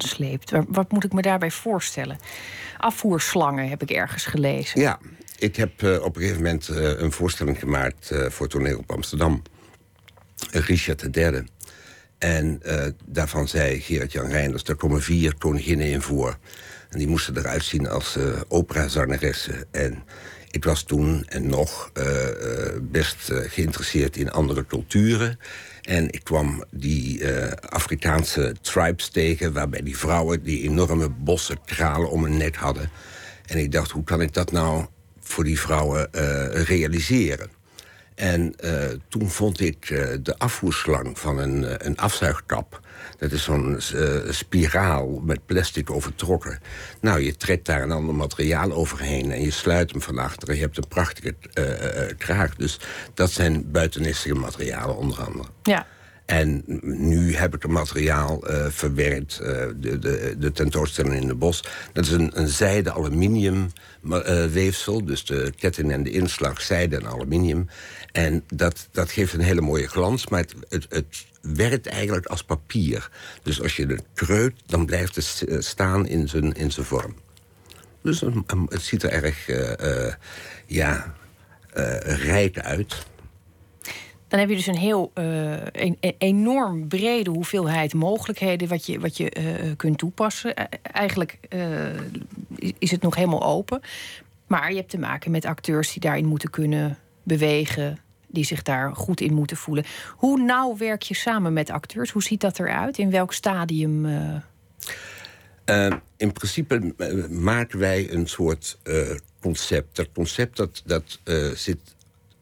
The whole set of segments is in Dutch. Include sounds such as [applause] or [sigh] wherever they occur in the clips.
aansleept. Wat moet ik me daarbij voorstellen? Afvoerslangen heb ik ergens gelezen. Ja, ik heb uh, op een gegeven moment uh, een voorstelling gemaakt uh, voor toneel op Amsterdam. Richard III. En daarvan zei Gerard-Jan Reinders... er komen vier koninginnen in voor. En die moesten eruit zien als operazangeressen. En ik was toen en nog best geïnteresseerd in andere culturen... En ik kwam die uh, Afrikaanse tribes tegen... waarbij die vrouwen die enorme bossen kralen om hun nek hadden. En ik dacht, hoe kan ik dat nou voor die vrouwen uh, realiseren? En uh, toen vond ik de afvoerslang van een, een afzuigkap. Dat is zo'n spiraal met plastic overtrokken. Nou, je trekt daar een ander materiaal overheen... en je sluit hem van achteren. Je hebt een prachtige kraag. Dus dat zijn buitenissige materialen onder andere. Ja. En nu heb ik het materiaal uh, verwerkt, uh, de, de, de tentoonstelling in de bos. Dat is een, een zijde aluminium uh, weefsel, dus de ketting en de inslag zijde en aluminium. En dat, dat geeft een hele mooie glans, maar het, het, het werkt eigenlijk als papier. Dus als je het kreut, dan blijft het staan in zijn, in zijn vorm. Dus het ziet er erg ja, rijk uit. Dan heb je dus een heel uh, een, enorm brede hoeveelheid mogelijkheden wat je, wat je uh, kunt toepassen. Uh, eigenlijk is het nog helemaal open. Maar je hebt te maken met acteurs die daarin moeten kunnen bewegen, die zich daar goed in moeten voelen. Hoe nauw werk je samen met acteurs? Hoe ziet dat eruit? In welk stadium? in principe maken wij een soort concept. Dat concept dat, dat zit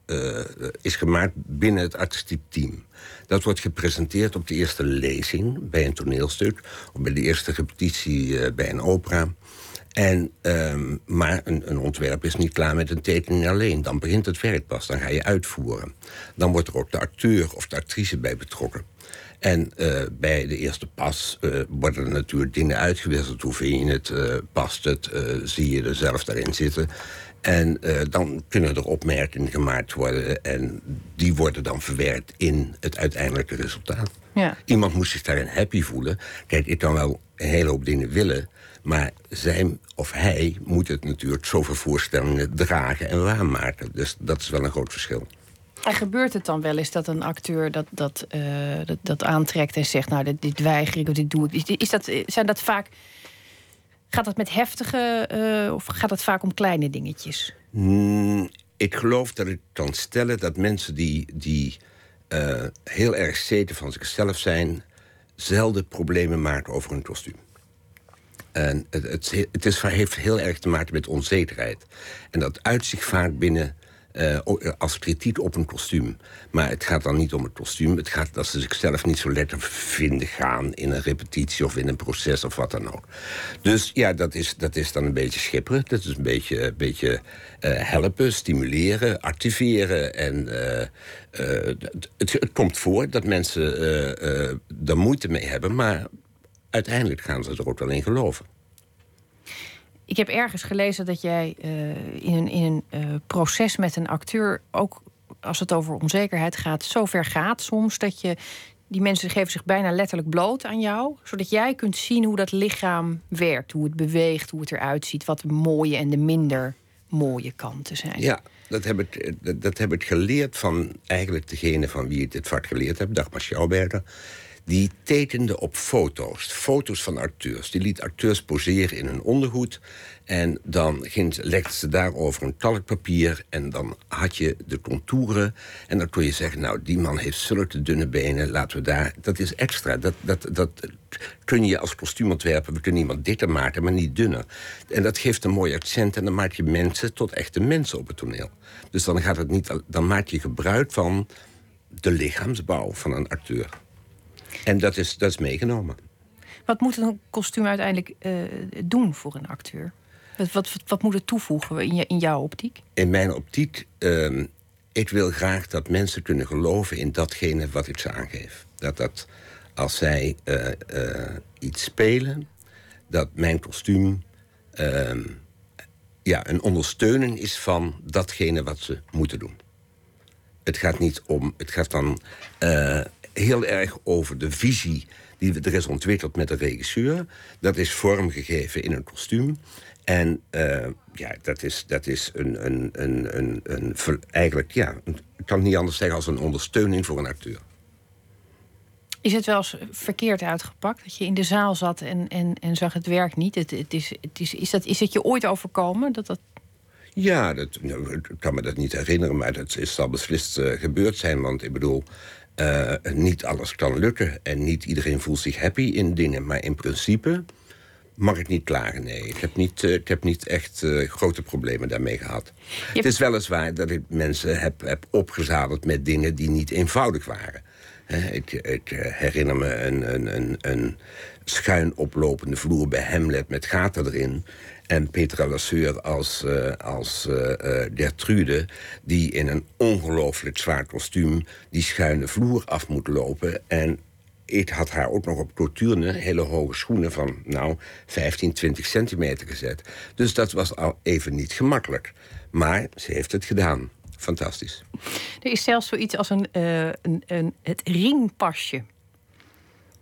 uh, is gemaakt binnen het artistiek team. Dat wordt gepresenteerd op de eerste lezing bij een toneelstuk... of bij de eerste repetitie uh, bij een opera. En, uh, maar een, een, ontwerp is niet klaar met een tekening alleen. Dan begint het werk pas, dan ga je uitvoeren. Dan wordt er ook de acteur of de actrice bij betrokken. En uh, bij de eerste pas uh, worden er natuurlijk dingen uitgewisseld. Hoe vind je het? Uh, past het? zie je er zelf daarin zitten? En uh, dan kunnen er opmerkingen gemaakt worden. En die worden dan verwerkt in het uiteindelijke resultaat. Ja. Iemand moet zich daarin happy voelen. Kijk, ik kan wel een hele hoop dingen willen. Maar zij of hij moet het natuurlijk zoveel voorstellingen dragen en waarmaken. Dus dat is wel een groot verschil. En gebeurt het dan wel eens dat een acteur dat, dat, uh, dat, dat, aantrekt en zegt: Nou, dit, dit weiger ik of dit doe ik? Is dat, zijn dat vaak Gaat dat met heftige uh, of gaat het vaak om kleine dingetjes? Mm, ik geloof dat ik kan stellen dat mensen die, die uh, heel erg zeker van zichzelf zijn, zelden problemen maken over hun kostuum. En het, het, het is, heeft heel erg te maken met onzekerheid. En dat uit zich vaak binnen uh, als kritiek op een kostuum. Maar het gaat dan niet om het kostuum. Het gaat dat ze zichzelf niet zo lekker vinden gaan in een repetitie of in een proces of wat dan ook. Dus ja, dat is, dat is dan een beetje schipperen. Dat is een beetje, een beetje helpen, stimuleren, activeren. En het, het, komt voor dat mensen er moeite mee hebben, maar uiteindelijk gaan ze er ook wel in geloven. Ik heb ergens gelezen dat jij uh, in een, in uh, proces met een acteur, ook als het over onzekerheid gaat, zo ver gaat soms dat je die mensen geven zich bijna letterlijk bloot aan jou, zodat jij kunt zien hoe dat lichaam werkt, hoe het beweegt, hoe het eruit ziet, wat de mooie en de minder mooie kanten zijn. Ja, dat heb ik, dat, dat heb ik geleerd van eigenlijk degene van wie ik dit vak geleerd heb, Dagmar Schouwberger die tekende op foto's. Foto's van acteurs. Die liet acteurs poseren in hun ondergoed. En dan ging, legde ze daarover een kalkpapier. En dan had je de contouren. En dan kon je zeggen, nou, die man heeft zulke dunne benen. Laten we daar... Dat is extra. Dat, dat, dat kun je als kostuumontwerper... We kunnen iemand dikker maken, maar niet dunner. En dat geeft een mooi accent. En dan maak je mensen tot echte mensen op het toneel. Dus dan, gaat het niet, dan maak je gebruik van de lichaamsbouw van een acteur. En dat is, dat is meegenomen. Wat moet een kostuum uiteindelijk uh, doen voor een acteur? Wat, wat, wat, moet het toevoegen in, je, in jouw optiek? In mijn optiek, uh, ik wil graag dat mensen kunnen geloven in datgene wat ik ze aangeef. Dat dat als zij uh, iets spelen, dat mijn kostuum ehm, ja, een ondersteuning is van datgene wat ze moeten doen. Het gaat niet om, het gaat dan heel erg over de visie die er is ontwikkeld met de regisseur. Dat is vormgegeven in een kostuum. En uh, ja, dat is, dat is een, een, een, een, een, eigenlijk, ja, ik kan het niet anders zeggen als een ondersteuning voor een acteur. Is het wel eens verkeerd uitgepakt? Dat je in de zaal zat en, en, en zag het werk niet? Het, het is, het is, is, dat, is het je ooit overkomen? Dat dat... Ja, dat, nou, ik kan me dat niet herinneren, maar dat is, zal beslist uh, gebeurd zijn. Want ik bedoel, uh, niet alles kan lukken en niet iedereen voelt zich happy in dingen. Maar in principe mag ik niet klagen, nee. Ik heb niet, uh, ik heb niet echt uh, grote problemen daarmee gehad. Het is weliswaar dat ik mensen heb, heb opgezadeld met dingen die niet eenvoudig waren. ik, ik, herinner me een, een, een, een schuin oplopende vloer bij Hamlet met gaten erin. En Petra Lasseur als, uh, als uh, Gertrude... die in een ongelooflijk zwaar kostuum... die schuine vloer af moet lopen. En ik had haar ook nog op couture hele hoge schoenen van nou 15, 20 centimeter gezet. Dus dat was al even niet gemakkelijk. Maar ze heeft het gedaan. Fantastisch. Er is zelfs zoiets als een, een, een, het ringpasje.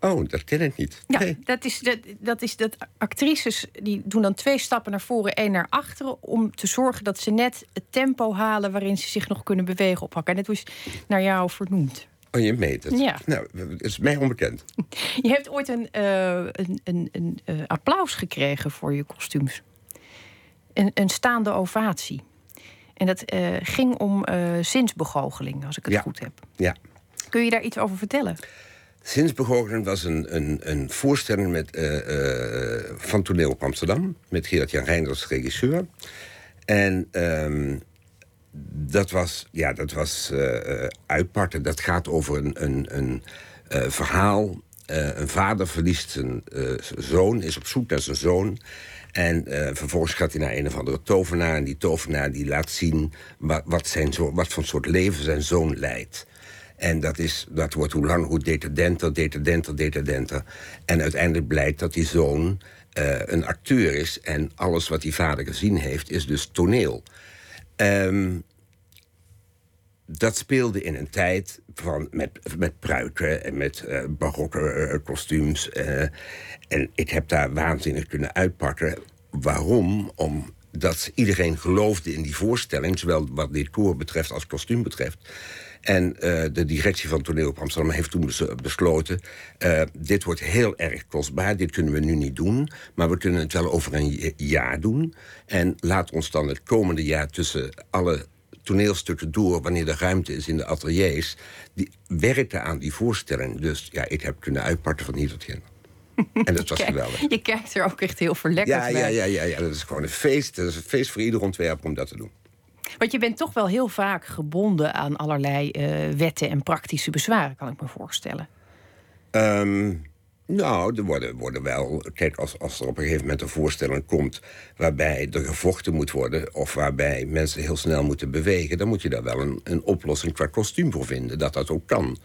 Oh, dat ken ik niet. Ja, dat, is, dat, dat is dat actrices die doen dan twee stappen naar voren, één naar achteren, om te zorgen dat ze net het tempo halen waarin ze zich nog kunnen bewegen op hakken. En dat is naar jou vernoemd. Oh, je meet het? Ja. Nou, dat is mij onbekend. [laughs] Je hebt ooit een, uh, een, een, een uh, applaus gekregen voor je kostuums. Een, een staande ovatie. En dat uh, ging om zinsbegoocheling, als ik het ja. goed heb. Ja. Kun je daar iets over vertellen? Zinsbegoocheling was een, een, een voorstelling met, van Toneel op Amsterdam... met Gerard-Jan Reinders, regisseur. En... Um, dat was, ja, dat was uh, uitparten. Dat gaat over een, een, een verhaal. Een vader verliest zijn zoon, is op zoek naar zijn zoon. En vervolgens gaat hij naar een of andere tovenaar. En die tovenaar die laat zien wat, wat, zijn zo, wat voor soort leven zijn zoon leidt. En dat, is, dat wordt hoe lang hoe decadenter, decadenter, decadenter. En uiteindelijk blijkt dat die zoon een acteur is. En alles wat die vader gezien heeft, is dus toneel. Um, dat speelde in een tijd van, met, met pruiken en met uh, barokke uh, kostuums. En ik heb daar waanzinnig kunnen uitpakken. Waarom? Omdat iedereen geloofde in die voorstelling, zowel wat decor betreft als kostuum betreft. En de directie van Toneel op Amsterdam heeft toen besloten... dit wordt heel erg kostbaar, dit kunnen we nu niet doen... maar we kunnen het wel over een jaar doen. En laat ons dan het komende jaar tussen alle toneelstukken door... wanneer er ruimte is in de ateliers... die werkten aan die voorstelling. Dus ja, ik heb kunnen uitparten van hier tot hier. [laughs] En dat was geweldig. Je kijkt er ook echt heel verlekkerd ja, ja, bij. ja, ja, ja, dat is gewoon een feest. Dat is een feest voor ieder ontwerper om dat te doen. Want je bent toch wel heel vaak gebonden aan allerlei uh, wetten en praktische bezwaren, kan ik me voorstellen. Um, nou, er worden, worden wel. Kijk, als, als er op een gegeven moment een voorstelling komt. waarbij er gevochten moet worden. of waarbij mensen heel snel moeten bewegen. dan moet je daar wel een, een oplossing qua kostuum voor vinden. Dat dat ook kan.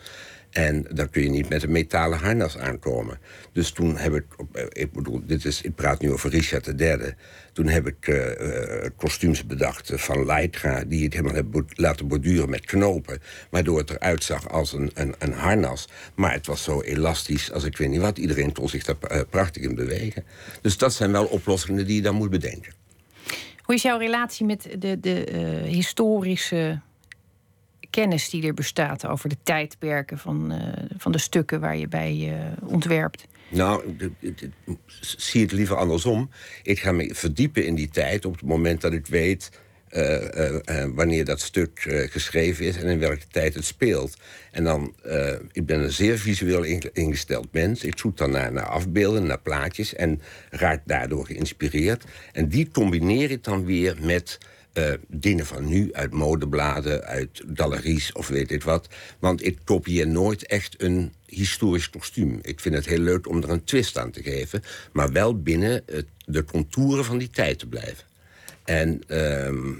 En dan kun je niet met een metalen harnas aankomen. Dus toen heb ik, ik bedoel, dit is, ik praat nu over Richard III. Toen heb ik uh, kostuums bedacht van Leitra, die ik helemaal heb laten borduren met knopen. Waardoor het eruit zag als een, een, een, harnas. Maar het was zo elastisch als ik weet niet wat. Iedereen kon zich daar prachtig in bewegen. Dus dat zijn wel oplossingen die je dan moet bedenken. Hoe is jouw relatie met de, de historische kennis die er bestaat over de tijdperken van, uh, van de stukken waar je bij uh, ontwerpt? Nou, zie het liever andersom. Ik ga me verdiepen in die tijd op het moment dat ik weet uh, wanneer dat stuk geschreven is en in welke tijd het speelt. En dan, ik ben een zeer visueel ingesteld mens. Ik zoek dan naar, naar afbeelden, naar plaatjes en raak daardoor geïnspireerd. En die combineer ik dan weer met uh, dingen van nu uit modebladen, uit galeries of weet ik wat. Want ik kopieer nooit echt een historisch kostuum. Ik vind het heel leuk om er een twist aan te geven, maar wel binnen het, de contouren van die tijd te blijven. En uh,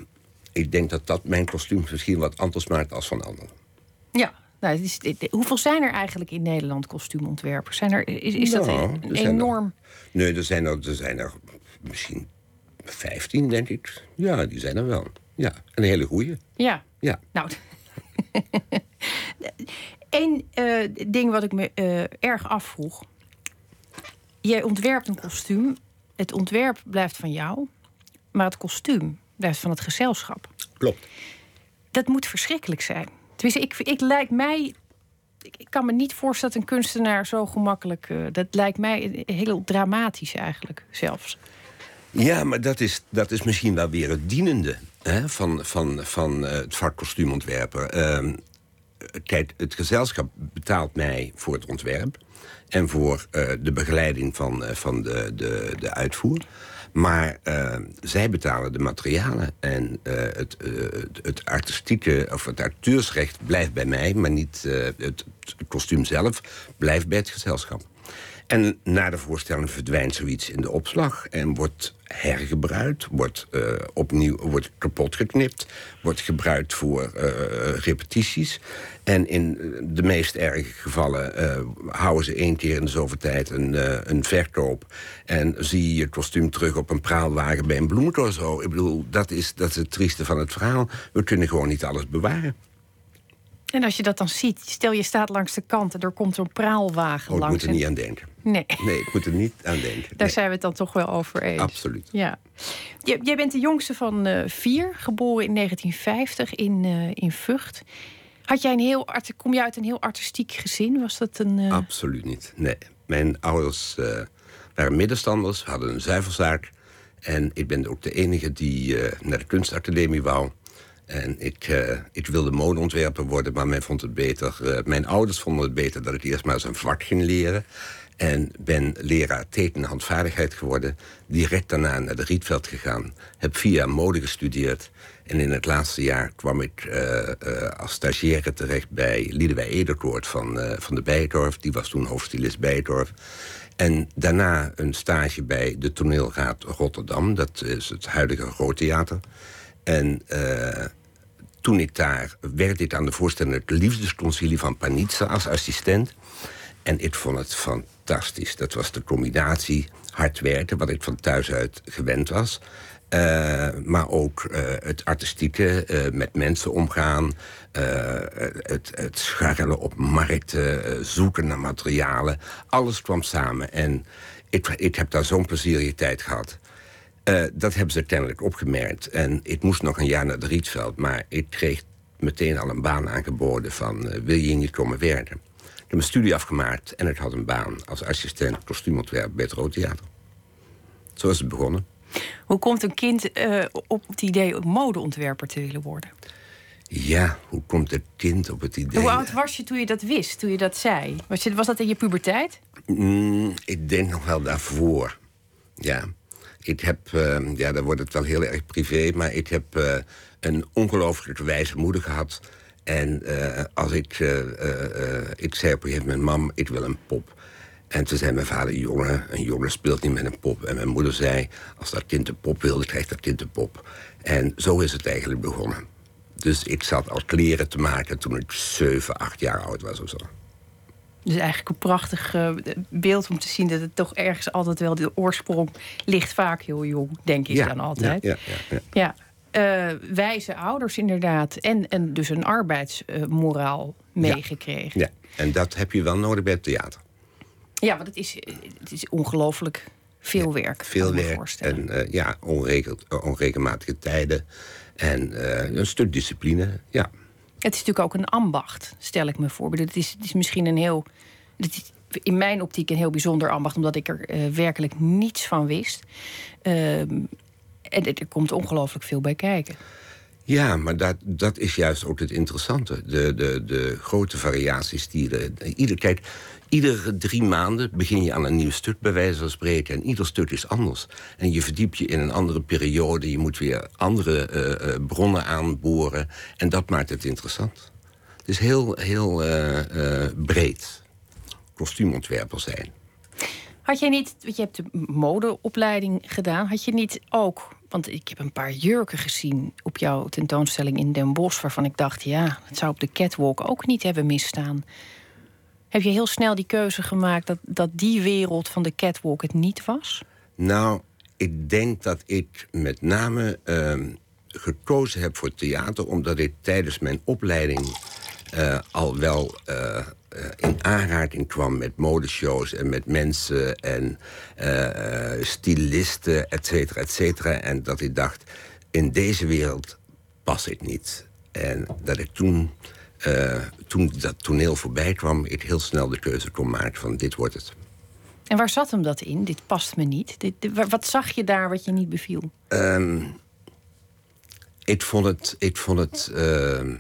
ik denk dat dat mijn kostuum misschien wat anders maakt als van anderen. Ja, nou, is, hoeveel zijn er eigenlijk in Nederland kostuumontwerpers? Zijn er, is, is nou, dat een, enorm? Er, nee, er zijn er, er zijn er misschien 15, denk ik. Ja, die zijn er wel. Ja, een hele goeie. Ja. Ja. Nou, [laughs] Eén uh, ding wat ik me uh, erg afvroeg. Jij ontwerpt een kostuum. Het ontwerp blijft van jou. Maar het kostuum blijft van het gezelschap. Klopt. Dat moet verschrikkelijk zijn. Tenminste, ik, ik lijkt mij. Ik kan me niet voorstellen dat een kunstenaar zo gemakkelijk. Uh, dat lijkt mij heel dramatisch eigenlijk zelfs. Ja, maar dat is, dat is misschien wel weer het dienende hè, van, van, van uh, het vak kostuumontwerper. Uh, kijk, het gezelschap betaalt mij voor het ontwerp en voor uh, de begeleiding van, van de, de, de uitvoer. Maar uh, zij betalen de materialen. En het, het artistieke of het auteursrecht blijft bij mij, maar niet het kostuum zelf blijft bij het gezelschap. En na de voorstelling verdwijnt zoiets in de opslag en wordt hergebruikt, wordt uh, opnieuw wordt kapot geknipt, wordt gebruikt voor uh, repetities. En in de meest erge gevallen uh, houden ze één keer in de zoveel tijd een, een verkoop. En zie je je kostuum terug op een praalwagen bij een bloemencorso. Ik bedoel, dat is, dat is het trieste van het verhaal. We kunnen gewoon niet alles bewaren. En als je dat dan ziet, stel je staat langs de kant en er komt zo'n praalwagen oh, langs. Ik moet er niet aan denken. Nee. Nee, ik moet er niet aan denken. Daar zijn we het dan toch wel over eens. Absoluut. Ja. Jij bent de jongste van uh, vier, geboren in 1950 in, uh, in Vught. Had jij een heel, kom je uit een heel artistiek gezin? Was dat een. Uh... Absoluut niet. Nee. Mijn ouders waren middenstanders, hadden een zuivelzaak. En ik ben ook de enige die naar de kunstacademie wou. En ik, uh, ik wilde modeontwerper worden, maar men vond het beter. Uh, mijn ouders vonden het beter dat ik eerst maar eens een vak ging leren. En ben leraar teken- en handvaardigheid geworden. Direct daarna naar de Rietveld gegaan. Heb jaar mode gestudeerd. En in het laatste jaar kwam ik uh, als stagiaire terecht bij Liedewij Ederkoort van, van de Bijdorf. Die was toen hoofdstilist Bijdorf. En daarna een stage bij de toneelraad Rotterdam. Dat is het huidige Groot Theater. En toen ik daar werd ik aan de voorstelling het liefdesconcilie van Panitsa als assistent. En ik vond het fantastisch. Dat was de combinatie hard werken, wat ik van thuis uit gewend was. Uh, maar ook uh, het artistieke, uh, met mensen omgaan. het, het scharrelen op markten, zoeken naar materialen. Alles kwam samen. En ik, heb daar zo'n plezierige tijd gehad. Dat hebben ze kennelijk opgemerkt. En ik moest nog een jaar naar de Rietveld. Maar ik kreeg meteen al een baan aangeboden van... Wil je niet komen werken? Ik heb mijn studie afgemaakt en ik had een baan... als assistent kostuumontwerp bij het Rood Theater. Zo is het begonnen. Hoe komt een kind uh, op het idee om modeontwerper te willen worden? Ja, hoe komt een kind op het idee? Hoe oud was je toen je dat wist, toen je dat zei? Was, je, was dat in je puberteit? Mm, ik denk nog wel daarvoor, ja ik heb, uh, ja, dan wordt het wel heel erg privé, maar ik heb uh, een ongelooflijk wijze moeder gehad. En uh, als ik, ik zei op een gegeven moment, mam, ik wil een pop. En toen zei mijn vader, jongen, een jongen speelt niet met een pop. En mijn moeder zei, als dat kind een pop wilde, krijgt dat kind een pop. En zo is het eigenlijk begonnen. Dus ik zat al kleren te maken toen ik 7, 8 jaar oud was of zo. Dus eigenlijk een prachtig beeld om te zien dat het toch ergens altijd wel de oorsprong ligt vaak heel jong, denk ik ja, dan altijd. Ja, ja, ja, ja. Uh, wijze ouders inderdaad. En, en dus een arbeidsmoraal meegekregen. Ja. en dat heb je wel nodig bij het theater. Ja, want het is, het is ongelooflijk veel werk. Veel werk en uh, ja, onregel, onregelmatige tijden. En een stuk discipline, ja. Het is natuurlijk ook een ambacht, stel ik me voor. Het is, het is misschien een heel. Het is in mijn optiek een heel bijzonder ambacht, omdat ik er uh, werkelijk niets van wist. En er komt ongelooflijk veel bij kijken. Ja, maar dat, dat is juist ook het interessante. De, de, de grote variaties die er. Ieder, kijk, iedere drie maanden begin je aan een nieuw stuk, bij wijze van spreken. En ieder stuk is anders. En je verdiept je in een andere periode. Je moet weer andere uh, uh, bronnen aanboren. En dat maakt het interessant. Het is heel, heel uh, breed. Kostuumontwerper zijn. Had jij niet, want je hebt de modeopleiding gedaan, had je niet ook, want ik heb een paar jurken gezien op jouw tentoonstelling in Den Bosch, waarvan ik dacht, ja, het zou op de catwalk ook niet hebben misstaan. Heb je heel snel die keuze gemaakt dat, dat die wereld van de catwalk het niet was? Nou, ik denk dat ik met name uh, gekozen heb voor theater, omdat ik tijdens mijn opleiding al wel in aanraking kwam met modeshows en met mensen en stylisten, et cetera, et cetera. En dat ik dacht, in deze wereld pas ik niet. En dat ik toen, toen dat toneel voorbij kwam, ik heel snel de keuze kon maken van dit wordt het. En waar zat hem dat in? Dit past me niet. Dit, wat zag je daar wat je niet beviel? Ehm, ik vond het. Ik vond het ehm,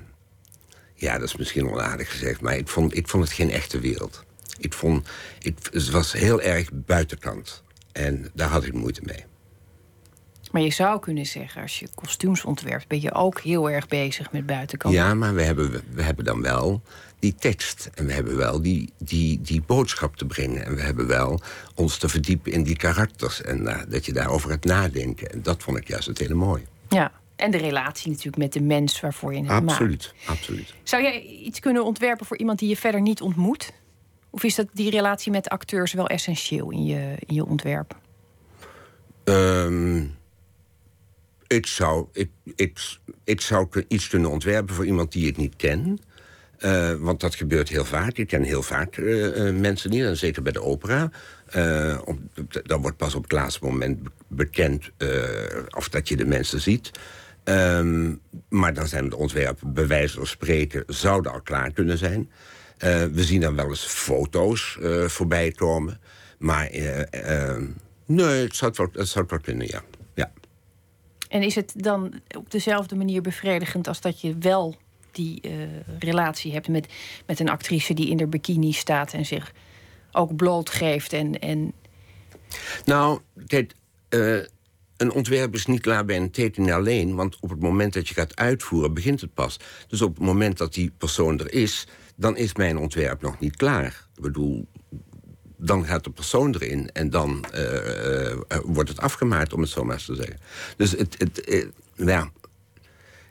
ja, dat is misschien onaardig gezegd, maar ik vond, ik vond het geen echte wereld. Ik vond, ik, het was heel erg buitenkant. En daar had ik moeite mee. Maar je zou kunnen zeggen, als je kostuums ontwerpt, ben je ook heel erg bezig met buitenkant. Ja, maar we hebben, we hebben dan wel die tekst. En we hebben wel die, die, die boodschap te brengen. En we hebben wel ons te verdiepen in die karakters. En uh, dat je daarover gaat nadenken. En dat vond ik juist het hele mooi. Ja, en de relatie natuurlijk met de mens waarvoor je het absoluut, maakt. Absoluut. Zou jij iets kunnen ontwerpen voor iemand die je verder niet ontmoet? Of is dat die relatie met de acteurs wel essentieel in je, in je ontwerp? Um, ik, zou, ik, ik, ik zou iets kunnen ontwerpen voor iemand die ik niet ken. Uh, want dat gebeurt heel vaak. Ik ken heel vaak uh, mensen niet, en zeker bij de opera. Om, dan wordt pas op het laatste moment bekend of dat je de mensen ziet. Um, maar dan zijn de ontwerpen, bij wijze van spreken, zouden al klaar kunnen zijn. we zien dan wel eens foto's voorbij komen. Maar ehm, nee, het zou, wel, het zou wel kunnen, ja. ja. En is het dan op dezelfde manier bevredigend als dat je wel die uh, relatie hebt met, met een actrice die in de bikini staat en zich ook blootgeeft. En, en... Nou, uh, een ontwerp is niet klaar bij een tekening alleen, want op het moment dat je gaat uitvoeren, begint het pas. Dus op het moment dat die persoon er is, dan is mijn ontwerp nog niet klaar. Ik bedoel, dan gaat de persoon erin en dan uh, wordt het afgemaakt, om het zo maar eens te zeggen. Dus het, het, ja,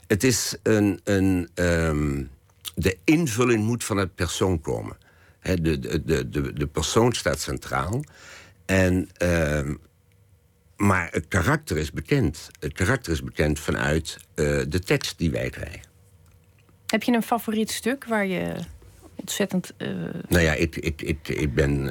het is een. een ehm, de invulling moet van het persoon komen. de, de, de, de, persoon staat centraal. En, uh, maar het karakter is bekend. Het karakter is bekend vanuit uh, de tekst die wij krijgen. Heb je een favoriet stuk waar je ontzettend. Uh... Nou ja, ik, ik, ik, ik ben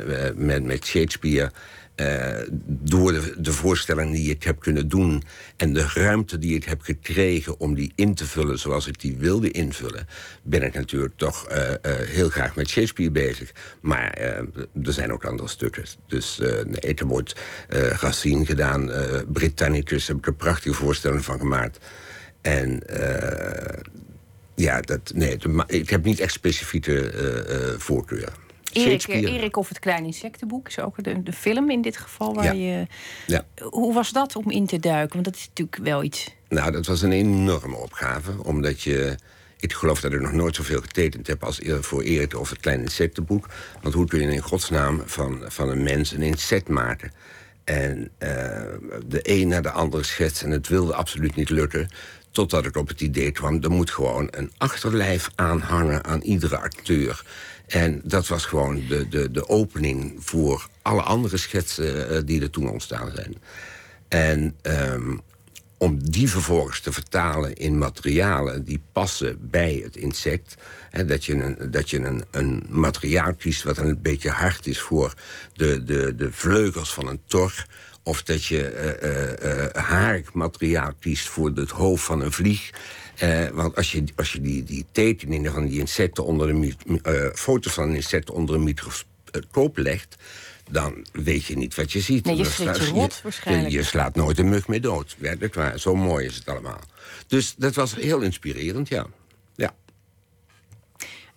met, met Shakespeare uh, door de, de, die ik heb kunnen doen en de ruimte die ik heb gekregen om die in te vullen zoals ik die wilde invullen, ben ik natuurlijk toch uh, uh, heel graag met Shakespeare bezig. Maar er zijn ook andere stukken. Dus nee, ik heb Racine gedaan, Britannicus, heb ik een prachtige voorstelling van gemaakt. En ja, dat, nee, ik heb niet echt specifieke voorkeuren. Erik, Erik of het Kleine Insectenboek is ook de, de film in dit geval. Waar je, ja. Hoe was dat om in te duiken? Want dat is natuurlijk wel iets. Nou, dat was een enorme opgave. Omdat je. Ik geloof dat ik nog nooit zoveel getekend heb als voor Erik of het Kleine Insectenboek. Want hoe kun je in godsnaam van, van een mens een insect maken? En uh, de een naar de andere schets. En het wilde absoluut niet lukken. Totdat ik op het idee kwam, er moet gewoon een achterlijf aanhangen aan iedere acteur. En dat was gewoon de, de, de opening voor alle andere schetsen uh, die er toen ontstaan zijn. En um, om die vervolgens te vertalen in materialen die passen bij het insect. Hè, dat je, een, dat je een, een materiaal kiest wat een beetje hard is voor de, de, de vleugels van een tor. Of dat je uh, haarmateriaal kiest voor het hoofd van een vlieg. Uh, want als je, als je die, die tekeningen van die insecten onder een uh, foto's van insecten onder een microscoop legt, dan weet je niet wat je ziet. Nee, je schrikt je rot waarschijnlijk. Je, je, slaat nooit een mug meer dood. Werkelijk waar. Zo mooi is het allemaal. Dus dat was heel inspirerend, ja. ja.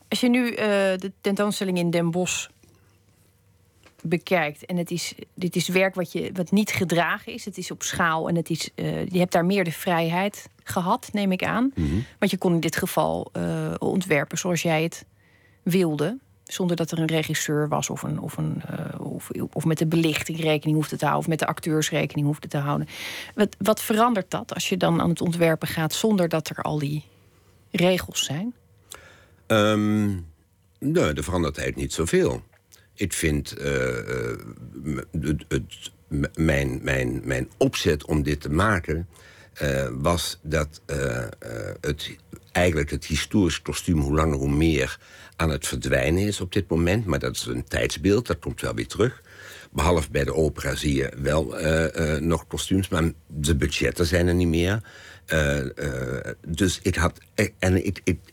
Als je nu uh, de tentoonstelling in Den Bosch bekijkt. En het is, dit is werk wat, je, wat niet gedragen is. Het is op schaal en het is, uh, je hebt daar meer de vrijheid gehad, neem ik aan. Mm Want je kon in dit geval uh, ontwerpen zoals jij het wilde. Zonder dat er een regisseur was of, een, of, een, uh, of, of met de belichting rekening hoefde te houden. Of met de acteurs rekening hoefde te houden. Wat, wat verandert dat als je dan aan het ontwerpen gaat zonder dat er al die regels zijn? Um, nee, er verandert eigenlijk niet zoveel. Ik vind het, het, mijn, mijn, mijn opzet om dit te maken... Uh, was dat het eigenlijk het historisch kostuum hoe langer hoe meer aan het verdwijnen is op dit moment. Maar dat is een tijdsbeeld, dat komt wel weer terug. Behalve bij de opera zie je wel nog kostuums, maar de budgetten zijn er niet meer. Dus ik had. En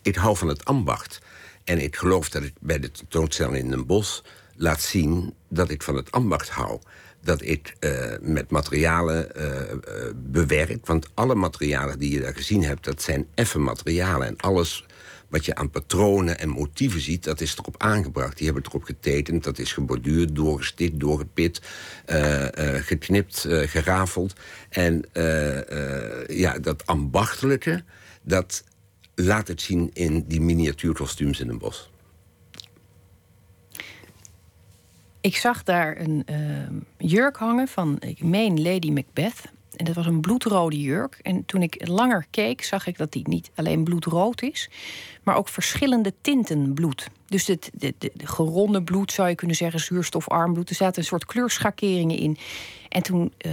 ik, hou van het ambacht. En ik geloof dat ik bij de tentoonstelling in een bos laat zien dat ik van het ambacht hou. Dat ik met materialen bewerk. Want alle materialen die je daar gezien hebt, dat zijn effen materialen. En alles wat je aan patronen en motieven ziet, dat is erop aangebracht. Die hebben erop getekend, dat is geborduurd, doorgestikt, doorgepit, uh, uh, geknipt, uh, gerafeld. En ja, dat ambachtelijke, dat laat het zien in die miniatuurkostuums in een bos. Ik zag daar een jurk hangen van, ik Lady Macbeth. En dat was een bloedrode jurk. En toen ik langer keek, zag ik dat die niet alleen bloedrood is, maar ook verschillende tinten bloed. Dus het de, de, de, geronde bloed zou je kunnen zeggen, zuurstofarm bloed. Er zaten een soort kleurschakeringen in. En toen, uh,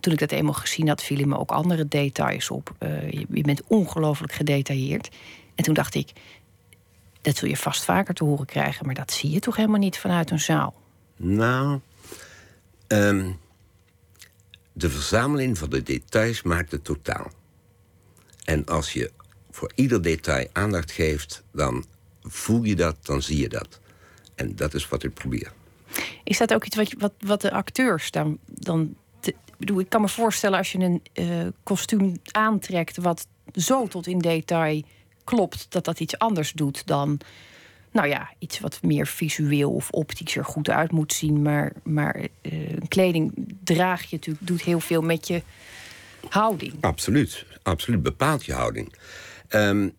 toen ik dat eenmaal gezien had, vielen me ook andere details op. Uh, je, je, bent ongelooflijk gedetailleerd. En toen dacht ik, dat zul je vast vaker te horen krijgen, maar dat zie je toch helemaal niet vanuit een zaal? Nou, um, de verzameling van de details maakt het totaal. En als je voor ieder detail aandacht geeft, dan voel je dat, dan zie je dat. En dat is wat ik probeer. Is dat ook iets wat, wat, wat de acteurs dan. dan bedoel, ik kan me voorstellen als je een uh, kostuum aantrekt wat zo tot in detail klopt, dat dat iets anders doet dan. Nou ja, iets wat meer visueel of optisch er goed uit moet zien. Maar, maar uh, kleding draag je natuurlijk, doet heel veel met je houding. Absoluut, absoluut bepaalt je houding. Um,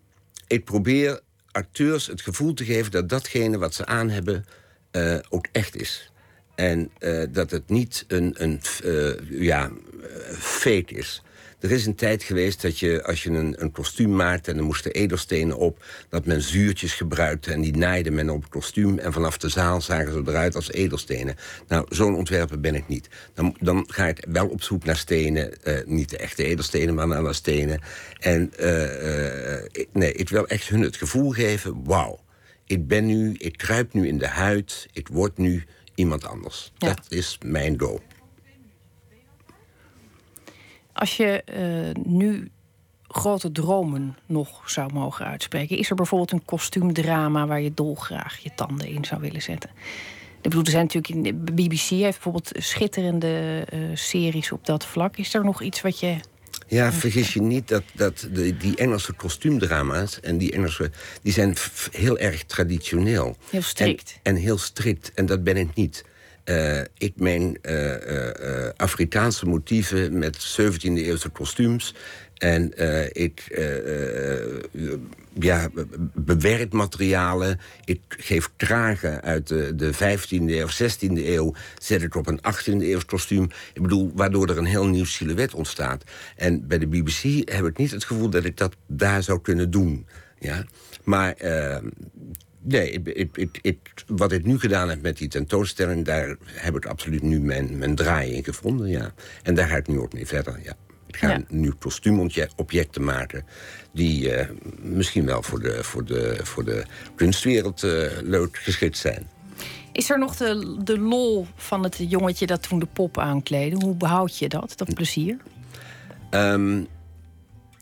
ik probeer acteurs het gevoel te geven dat datgene wat ze aan hebben uh, ook echt is. En uh, dat het niet een, een ja, fake is. Er is een tijd geweest dat je, als je een, een kostuum maakte... en er moesten edelstenen op, dat men zuurtjes gebruikte... en die naaide men op het kostuum... en vanaf de zaal zagen ze eruit als edelstenen. Nou, zo'n ontwerper ben ik niet. Dan, dan ga ik wel op zoek naar stenen. Uh, niet de echte edelstenen, maar naar stenen. En uh, uh, nee, ik wil echt hun het gevoel geven... wauw, ik ben nu, ik kruip nu in de huid... ik word nu iemand anders. Ja. Dat is mijn doel. Als je uh, nu grote dromen nog zou mogen uitspreken, is er bijvoorbeeld een kostuumdrama waar je dolgraag je tanden in zou willen zetten? Ik bedoel, er zijn natuurlijk in de BBC heeft bijvoorbeeld schitterende uh, series op dat vlak. Is er nog iets wat je ja, vergis je niet dat, dat de, die Engelse kostuumdrama's... en die Engelse, die zijn heel erg traditioneel. Heel strikt. En, en heel strikt, en dat ben ik niet. Uh, ik meen uh, uh, Afrikaanse motieven met 17e-eeuwse kostuums. En ik ja, bewerk materialen. Ik geef kragen uit de, de 15e of 16e eeuw. Zet ik op een 18e eeuws kostuum. Ik bedoel, waardoor er een heel nieuw silhouet ontstaat. En bij de BBC heb ik niet het gevoel dat ik dat daar zou kunnen doen. Ja? Maar Nee, ik, ik, ik, wat ik nu gedaan heb met die tentoonstelling... daar heb ik absoluut nu mijn, mijn draai in gevonden, ja. En daar ga ik nu ook mee verder, ja. Ik ga ja. nu kostuumobjecten maken... die uh, misschien wel voor de, voor de, voor de kunstwereld uh, leuk geschikt zijn. Is er nog de, de lol van het jongetje dat toen de pop aankleedde? Hoe behoud je dat, dat plezier? Um,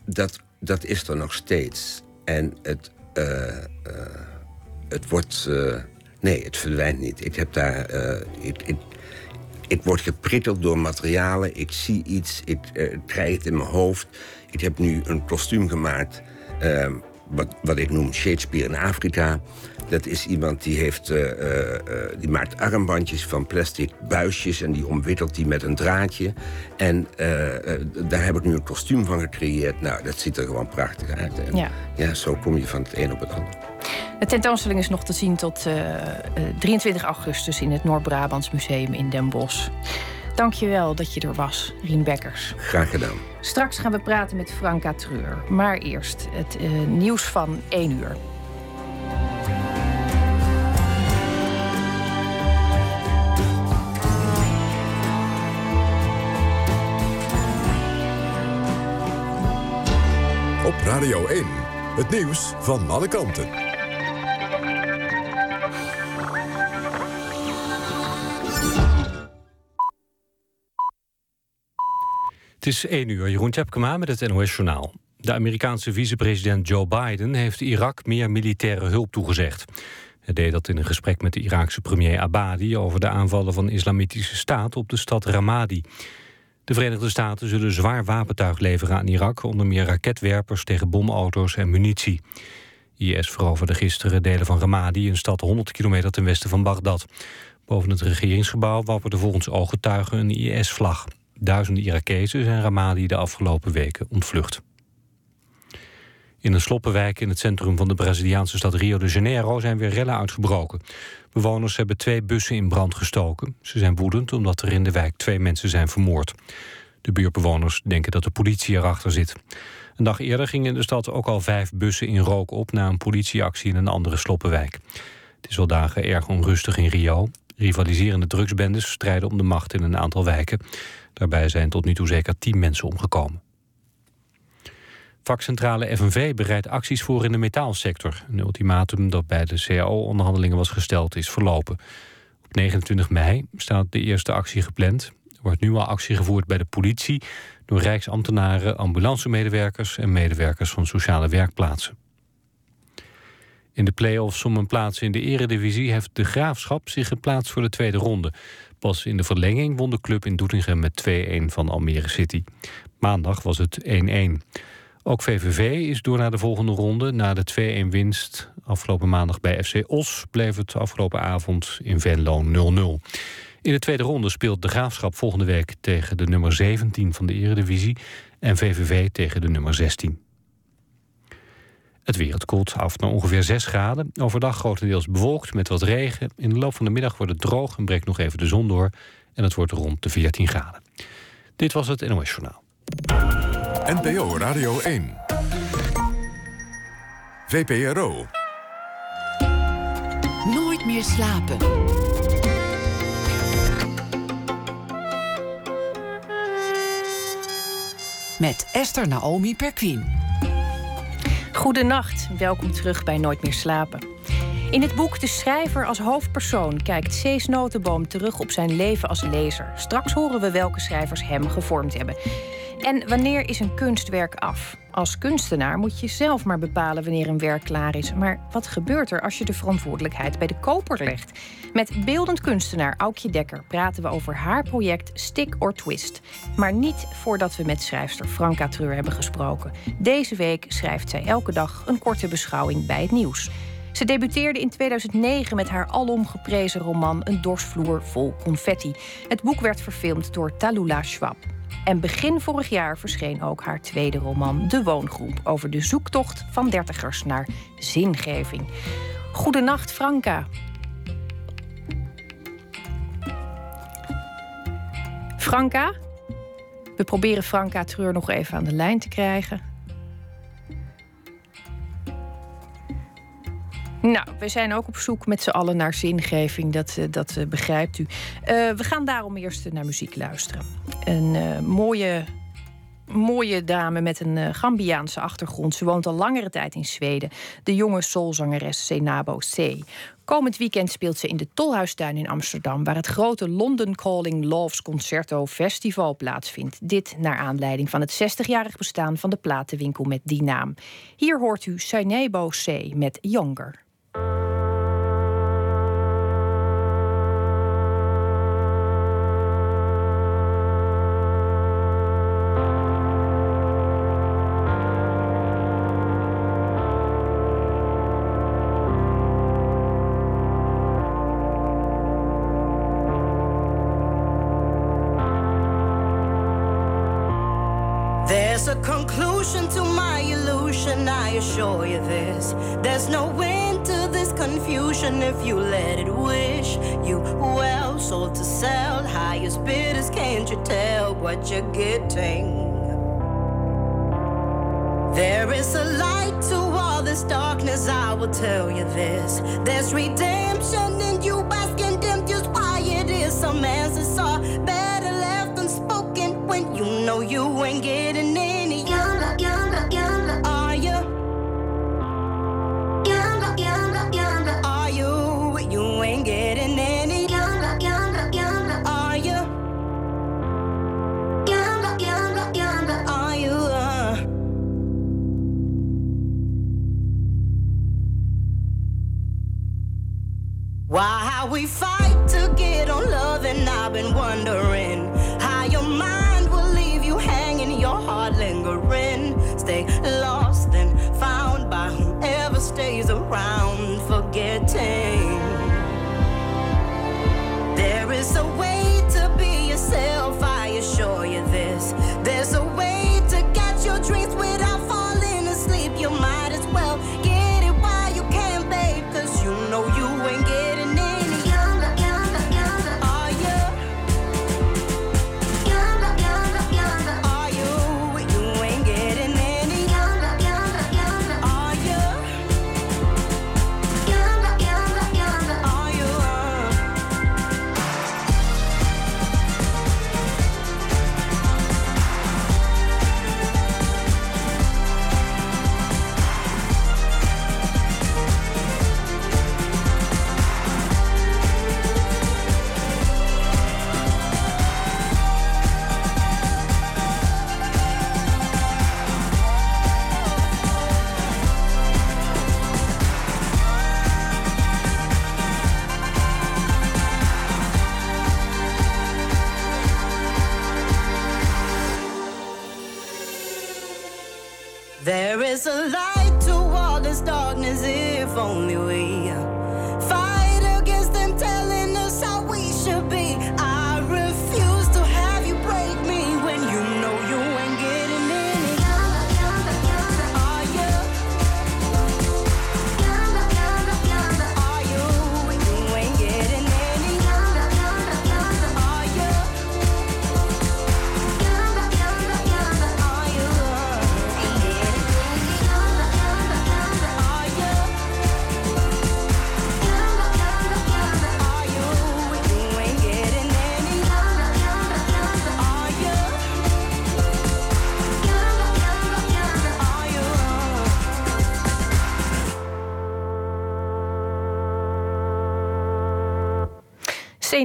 dat, dat is er nog steeds. En het... Uh, het wordt. Uh, nee, het verdwijnt niet. Ik heb daar. Uh, ik, ik, ik, word geprikkeld door materialen. Ik zie iets. Ik uh, krijg het in mijn hoofd. Ik heb nu een kostuum gemaakt. wat, wat ik noem Shakespeare in Afrika. Dat is iemand die, heeft, die maakt armbandjes van plastic buisjes... en die omwikkelt die met een draadje. En daar heb ik nu een kostuum van gecreëerd. Nou, dat ziet er gewoon prachtig uit. En, ja. ja, zo kom je van het een op het ander. De tentoonstelling is nog te zien tot uh, 23 augustus in het Noord-Brabants Museum in Den Bosch. Dank je wel dat je er was, Rien Bekkers. Graag gedaan. Straks gaan we praten met Franka Treur. Maar eerst het uh, nieuws van 1 uur. Op Radio 1. Het nieuws van alle kanten. Is 1 uur, Jeroen Tjepkema met het NOS Journaal. De Amerikaanse vicepresident Joe Biden heeft Irak meer militaire hulp toegezegd. Hij deed dat in een gesprek met de Iraakse premier Abadi... over de aanvallen van de Islamitische Staat op de stad Ramadi. De Verenigde Staten zullen zwaar wapentuig leveren aan Irak... onder meer raketwerpers tegen bomauto's en munitie. IS veroverde gisteren delen van Ramadi... een stad 100 kilometer ten westen van Bagdad. Boven het regeringsgebouw wapperde volgens ooggetuigen een IS-vlag. Duizenden Irakezen zijn Ramadi de afgelopen weken ontvlucht. In een sloppenwijk in het centrum van de Braziliaanse stad Rio de Janeiro zijn weer rellen uitgebroken. Bewoners hebben twee bussen in brand gestoken. Ze zijn woedend omdat er in de wijk twee mensen zijn vermoord. De buurtbewoners denken dat de politie erachter zit. Een dag eerder gingen in de stad ook al vijf bussen in rook op... na een politieactie in een andere sloppenwijk. Het is al dagen erg onrustig in Rio. Rivaliserende drugsbendes strijden om de macht in een aantal wijken. Daarbij zijn tot nu toe zeker tien mensen omgekomen. Vakcentrale FNV bereidt acties voor in de metaalsector. Een ultimatum dat bij de CAO-onderhandelingen was gesteld is verlopen. Op 29 mei staat de eerste actie gepland. Er wordt nu al actie gevoerd bij de politie... door rijksambtenaren, ambulancemedewerkers... en medewerkers van sociale werkplaatsen. In de play-offs om een plaats in de eredivisie... heeft de Graafschap zich geplaatst voor de tweede ronde. Pas in de verlenging won de club in Doetinchem met 2-1 van Almere City. Maandag was het 1-1. Ook VVV is door naar de volgende ronde. Na de 2-1 winst afgelopen maandag bij FC Os... bleef het afgelopen avond in Venlo 0-0. In de tweede ronde speelt de Graafschap volgende week... tegen de nummer 17 van de eredivisie... en VVV tegen de nummer 16. Het weer, het koelt af naar ongeveer 6 graden. Overdag grotendeels bewolkt met wat regen. In de loop van de middag wordt het droog en breekt nog even de zon door. En het wordt rond de 14 graden. Dit was het NOS Journaal. NPO Radio 1. VPRO. Nooit meer slapen. Met Esther Naomi Perquin. Goedenacht, welkom terug bij Nooit meer slapen. In het boek De Schrijver als hoofdpersoon kijkt Cees Notenboom terug op zijn leven als lezer. Straks horen we welke schrijvers hem gevormd hebben. En wanneer is een kunstwerk af? Als kunstenaar moet je zelf maar bepalen wanneer een werk klaar is. Maar wat gebeurt er als je de verantwoordelijkheid bij de koper legt? Met beeldend kunstenaar Aukje Dekker praten we over haar project Stick or Twist. Maar niet voordat we met schrijfster Franka Treur hebben gesproken. Deze week schrijft zij elke dag een korte beschouwing bij het nieuws. Ze debuteerde in 2009 met haar alom geprezen roman Een dorsvloer vol confetti. Het boek werd verfilmd door Talula Schwab. En begin vorig jaar verscheen ook haar tweede roman De Woongroep... over de zoektocht van dertigers naar zingeving. Goedenacht, Franka. Franka? We proberen Franka Treur nog even aan de lijn te krijgen. Nou, we zijn ook op zoek met z'n allen naar zingeving, dat, eh, dat uh, begrijpt u. Uh, we gaan daarom eerst naar muziek luisteren. Een mooie, mooie dame met een Gambiaanse achtergrond. Ze woont al langere tijd in Zweden. De jonge soulzangeres Senabo C. Komend weekend speelt ze in de Tolhuistuin in Amsterdam... waar het grote London Calling Loves Concerto Festival plaatsvindt. Dit naar aanleiding van het 60-jarig bestaan van de platenwinkel met die naam. Hier hoort u Senabo C. met Younger. There's a conclusion to my illusion, I assure you this. There's no end to this confusion if you let it wish you well. Sold to sell, highest bidders, can't you tell what you're getting? There is a light to all this darkness, I will tell you this. There's redemption in you basking dim, just why it is some answers are better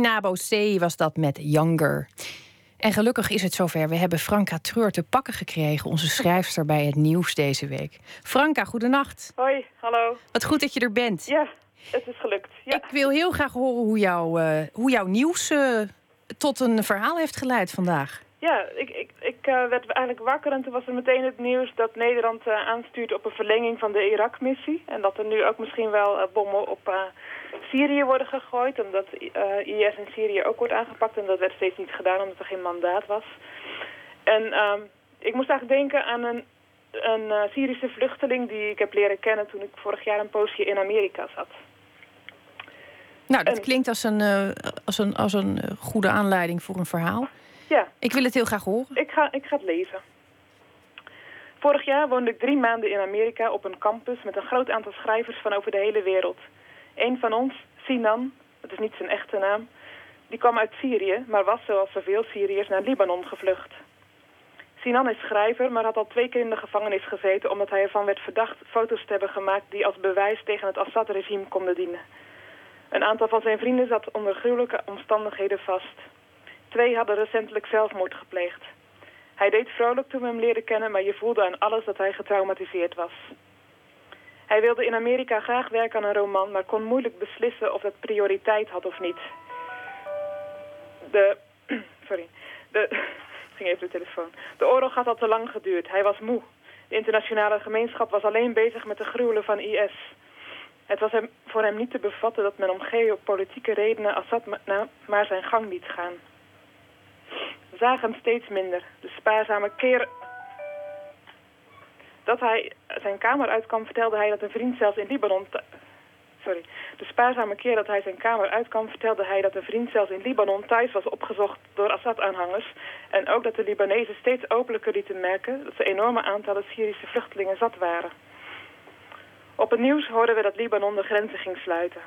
Senabo C was dat met Younger. En gelukkig is het zover. We hebben Franka Treur te pakken gekregen, onze schrijfster bij het nieuws deze week. Franka, goedenacht. Hoi, hallo. Wat goed dat je er bent. Ja, het is gelukt. Ja. Ik wil heel graag horen hoe, jouw eh, hoe jouw nieuws eh, tot een verhaal heeft geleid vandaag. Ja, ik, ik, ik eh, werd eigenlijk wakker en toen was er meteen het nieuws dat Nederland aanstuurt op een verlenging van de Irak-missie. En dat er nu ook misschien wel bommen op Syrië worden gegooid. Omdat eh, IS in Syrië ook wordt aangepakt. En dat werd steeds niet gedaan omdat er geen mandaat was. En ehm, ik moest eigenlijk denken aan een, een eh, Syrische vluchteling die ik heb leren kennen toen ik vorig jaar een poosje in Amerika zat. Nou, dat En- klinkt als een, eh, als, een, als een eh, goede aanleiding voor een verhaal. Ja, Ik wil het heel graag horen. Ik ga, ik ga het lezen. Vorig jaar woonde ik drie maanden in Amerika op een campus met een groot aantal schrijvers van over de hele wereld. Een van ons, Sinan, dat is niet zijn echte naam, die kwam uit Syrië, maar was zoals zoveel Syriërs naar Libanon gevlucht. Sinan is schrijver, maar had al twee keer in de gevangenis gezeten omdat hij ervan werd verdacht foto's te hebben gemaakt die als bewijs tegen het Assad-regime konden dienen. Een aantal van zijn vrienden zat onder gruwelijke omstandigheden vast. Twee hadden recentelijk zelfmoord gepleegd. Hij deed vrolijk toen we hem leerden kennen, maar je voelde aan alles dat hij getraumatiseerd was. Hij wilde in Amerika graag werken aan een roman, maar kon moeilijk beslissen of dat prioriteit had of niet. De... [clears throat] Sorry. De... [laughs] ging even de telefoon. De oorlog had al te lang geduurd. Hij was moe. De internationale gemeenschap was alleen bezig met de gruwelen van IS. Het was hem, voor hem niet te bevatten dat men om geopolitieke redenen Assad maar zijn gang liet gaan. Zagen steeds minder. De spaarzame keer dat hij zijn kamer uitkwam, vertelde hij dat een vriend zelfs in Libanon... Sorry. De spaarzame keer dat hij zijn kamer uitkwam, vertelde hij dat een vriend zelfs in Libanon thuis was opgezocht door Assad-aanhangers. En ook dat de Libanezen steeds openlijker lieten merken dat ze enorme aantallen Syrische vluchtelingen zat waren. Op het nieuws hoorden we dat Libanon de grenzen ging sluiten.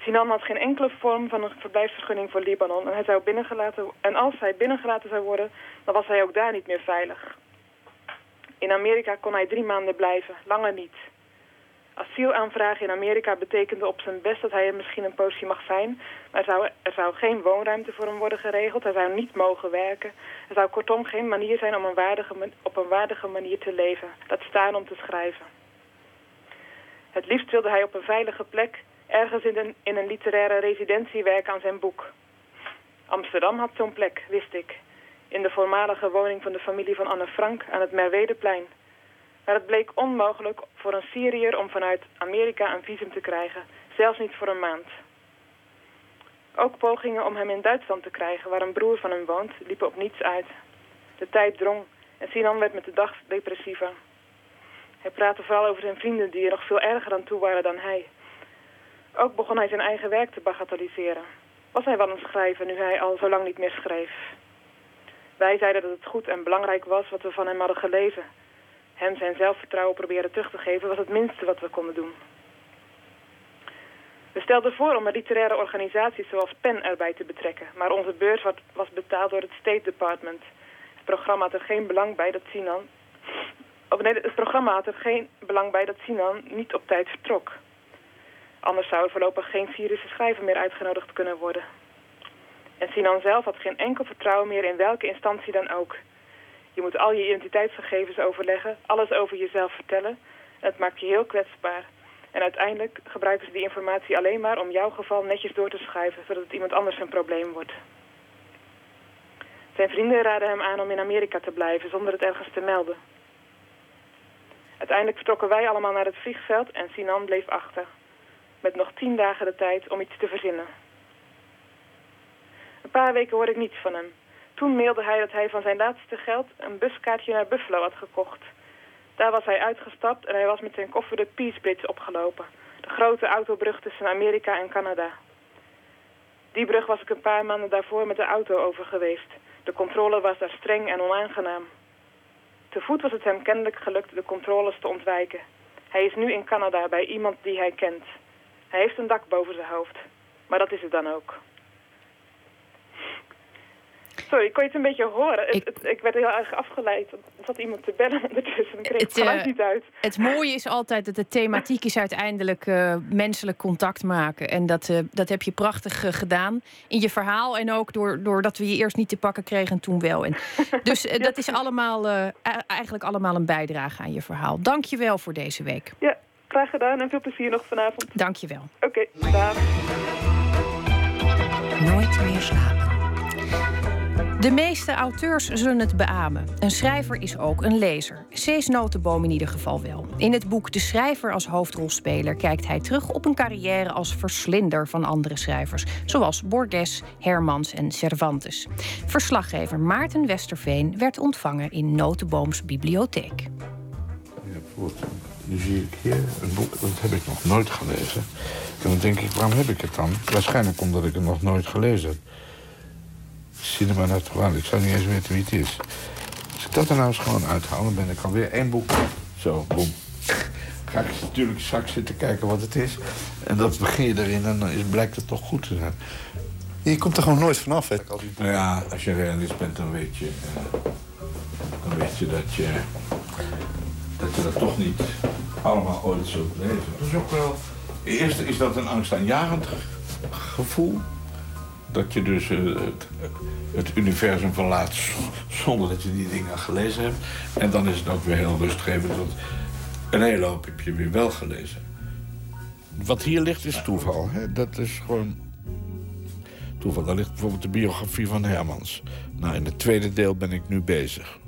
Sinan had geen enkele vorm van een verblijfsvergunning voor Libanon en, hij zou binnengelaten, en als hij binnengelaten zou worden, dan was hij ook daar niet meer veilig. In Amerika kon hij drie maanden blijven, langer niet. Asielaanvragen in Amerika betekende op zijn best dat hij er misschien een poosje mag zijn, maar er zou, er zou geen woonruimte voor hem worden geregeld, hij zou niet mogen werken. Er zou kortom geen manier zijn om een waardige, op een waardige manier te leven, laat staan om te schrijven. Het liefst wilde hij op een veilige plek Ergens in in een literaire residentie werken aan zijn boek. Amsterdam had zo'n plek, wist ik. In de voormalige woning van de familie van Anne Frank aan het Merwedeplein. Maar het bleek onmogelijk voor een Syriër om vanuit Amerika een visum te krijgen. Zelfs niet voor een maand. Ook pogingen om hem in Duitsland te krijgen, waar een broer van hem woont, liepen op niets uit. De tijd drong en Sinan werd met de dag depressiever. Hij praatte vooral over zijn vrienden die er nog veel erger aan toe waren dan hij. Ook begon hij zijn eigen werk te bagatelliseren. Was hij wel een schrijver nu hij al zo lang niet meer schreef? Wij zeiden dat het goed en belangrijk was wat we van hem hadden gelezen. Hem zijn zelfvertrouwen proberen terug te geven was het minste wat we konden doen. We stelden voor om een literaire organisaties zoals PEN erbij te betrekken, maar onze beurs was betaald door het State Department. Het programma had er geen belang bij dat Sinan... Nee, het programma had er geen belang bij dat Sinan niet op tijd vertrok. Anders zou er voorlopig geen Syrische schrijver meer uitgenodigd kunnen worden. En Sinan zelf had geen enkel vertrouwen meer in welke instantie dan ook. Je moet al je identiteitsgegevens overleggen, alles over jezelf vertellen. En het maakt je heel kwetsbaar. En uiteindelijk gebruiken ze die informatie alleen maar om jouw geval netjes door te schuiven, zodat het iemand anders een probleem wordt. Zijn vrienden raden hem aan om in Amerika te blijven zonder het ergens te melden. Uiteindelijk vertrokken wij allemaal naar het vliegveld en Sinan bleef achter. Met nog tien dagen de tijd om iets te verzinnen. Een paar weken hoorde ik niets van hem. Toen mailde hij dat hij van zijn laatste geld een buskaartje naar Buffalo had gekocht. Daar was hij uitgestapt en hij was met zijn koffer de Peace Bridge opgelopen. De grote autobrug tussen Amerika en Canada. Die brug was ik een paar maanden daarvoor met de auto over geweest. De controle was daar streng en onaangenaam. Te voet was het hem kennelijk gelukt de controles te ontwijken. Hij is nu in Canada bij iemand die hij kent. Hij heeft een dak boven zijn hoofd. Maar dat is het dan ook. Sorry, ik kon je het een beetje horen. Ik, het, ik werd heel erg afgeleid. Er zat iemand te bellen [laughs] ondertussen en kreeg het, het geluid uh, niet uit. Het mooie is altijd dat de thematiek is uiteindelijk uh, menselijk contact maken. En dat, uh, dat heb je prachtig gedaan in je verhaal. En ook door, doordat we je eerst niet te pakken kregen en toen wel. En [laughs] dus ja. dat is allemaal, eigenlijk allemaal een bijdrage aan je verhaal. Dank je wel voor deze week. Ja, graag gedaan en veel plezier nog vanavond. Dank je wel. Oké, okay, dag. Nooit meer slapen. De meeste auteurs zullen het beamen. Een schrijver is ook een lezer. Cees Notenboom in ieder geval wel. In het boek De Schrijver als hoofdrolspeler kijkt hij terug op een carrière als verslinder van andere schrijvers, zoals Borges, Hermans en Cervantes. Verslaggever Maarten Westerveen werd ontvangen in Notenbooms bibliotheek. Ja, nu zie ik hier een boek, dat heb ik nog nooit gelezen. En dan denk ik, waarom heb ik het dan? Waarschijnlijk omdat ik het nog nooit gelezen heb. Cinema Natural. Ik zou niet eens weten wie het is. Als ik dat er nou eens gewoon uithaal, dan ben ik alweer één boek. Zo, boem. Ga ik natuurlijk straks zitten kijken wat het is. En dan begin je erin en dan is, blijkt het toch goed te zijn. Je komt er gewoon nooit vanaf, hè? Nou ja, als je realist bent, dan weet je... dan weet je dat je... dat je dat toch niet allemaal ooit zult lezen. Dat is ook wel... Eerst is dat een angstaanjagend gevoel dat je dus uh, het, het, universum verlaat zonder dat je die dingen gelezen hebt. En dan is het ook weer heel rustgevend, want een hele hoop heb je weer wel gelezen. Wat hier ligt is toeval. Hè? Dat is gewoon toeval. Daar ligt bijvoorbeeld de biografie van Hermans. Nou, in het tweede deel ben ik nu bezig.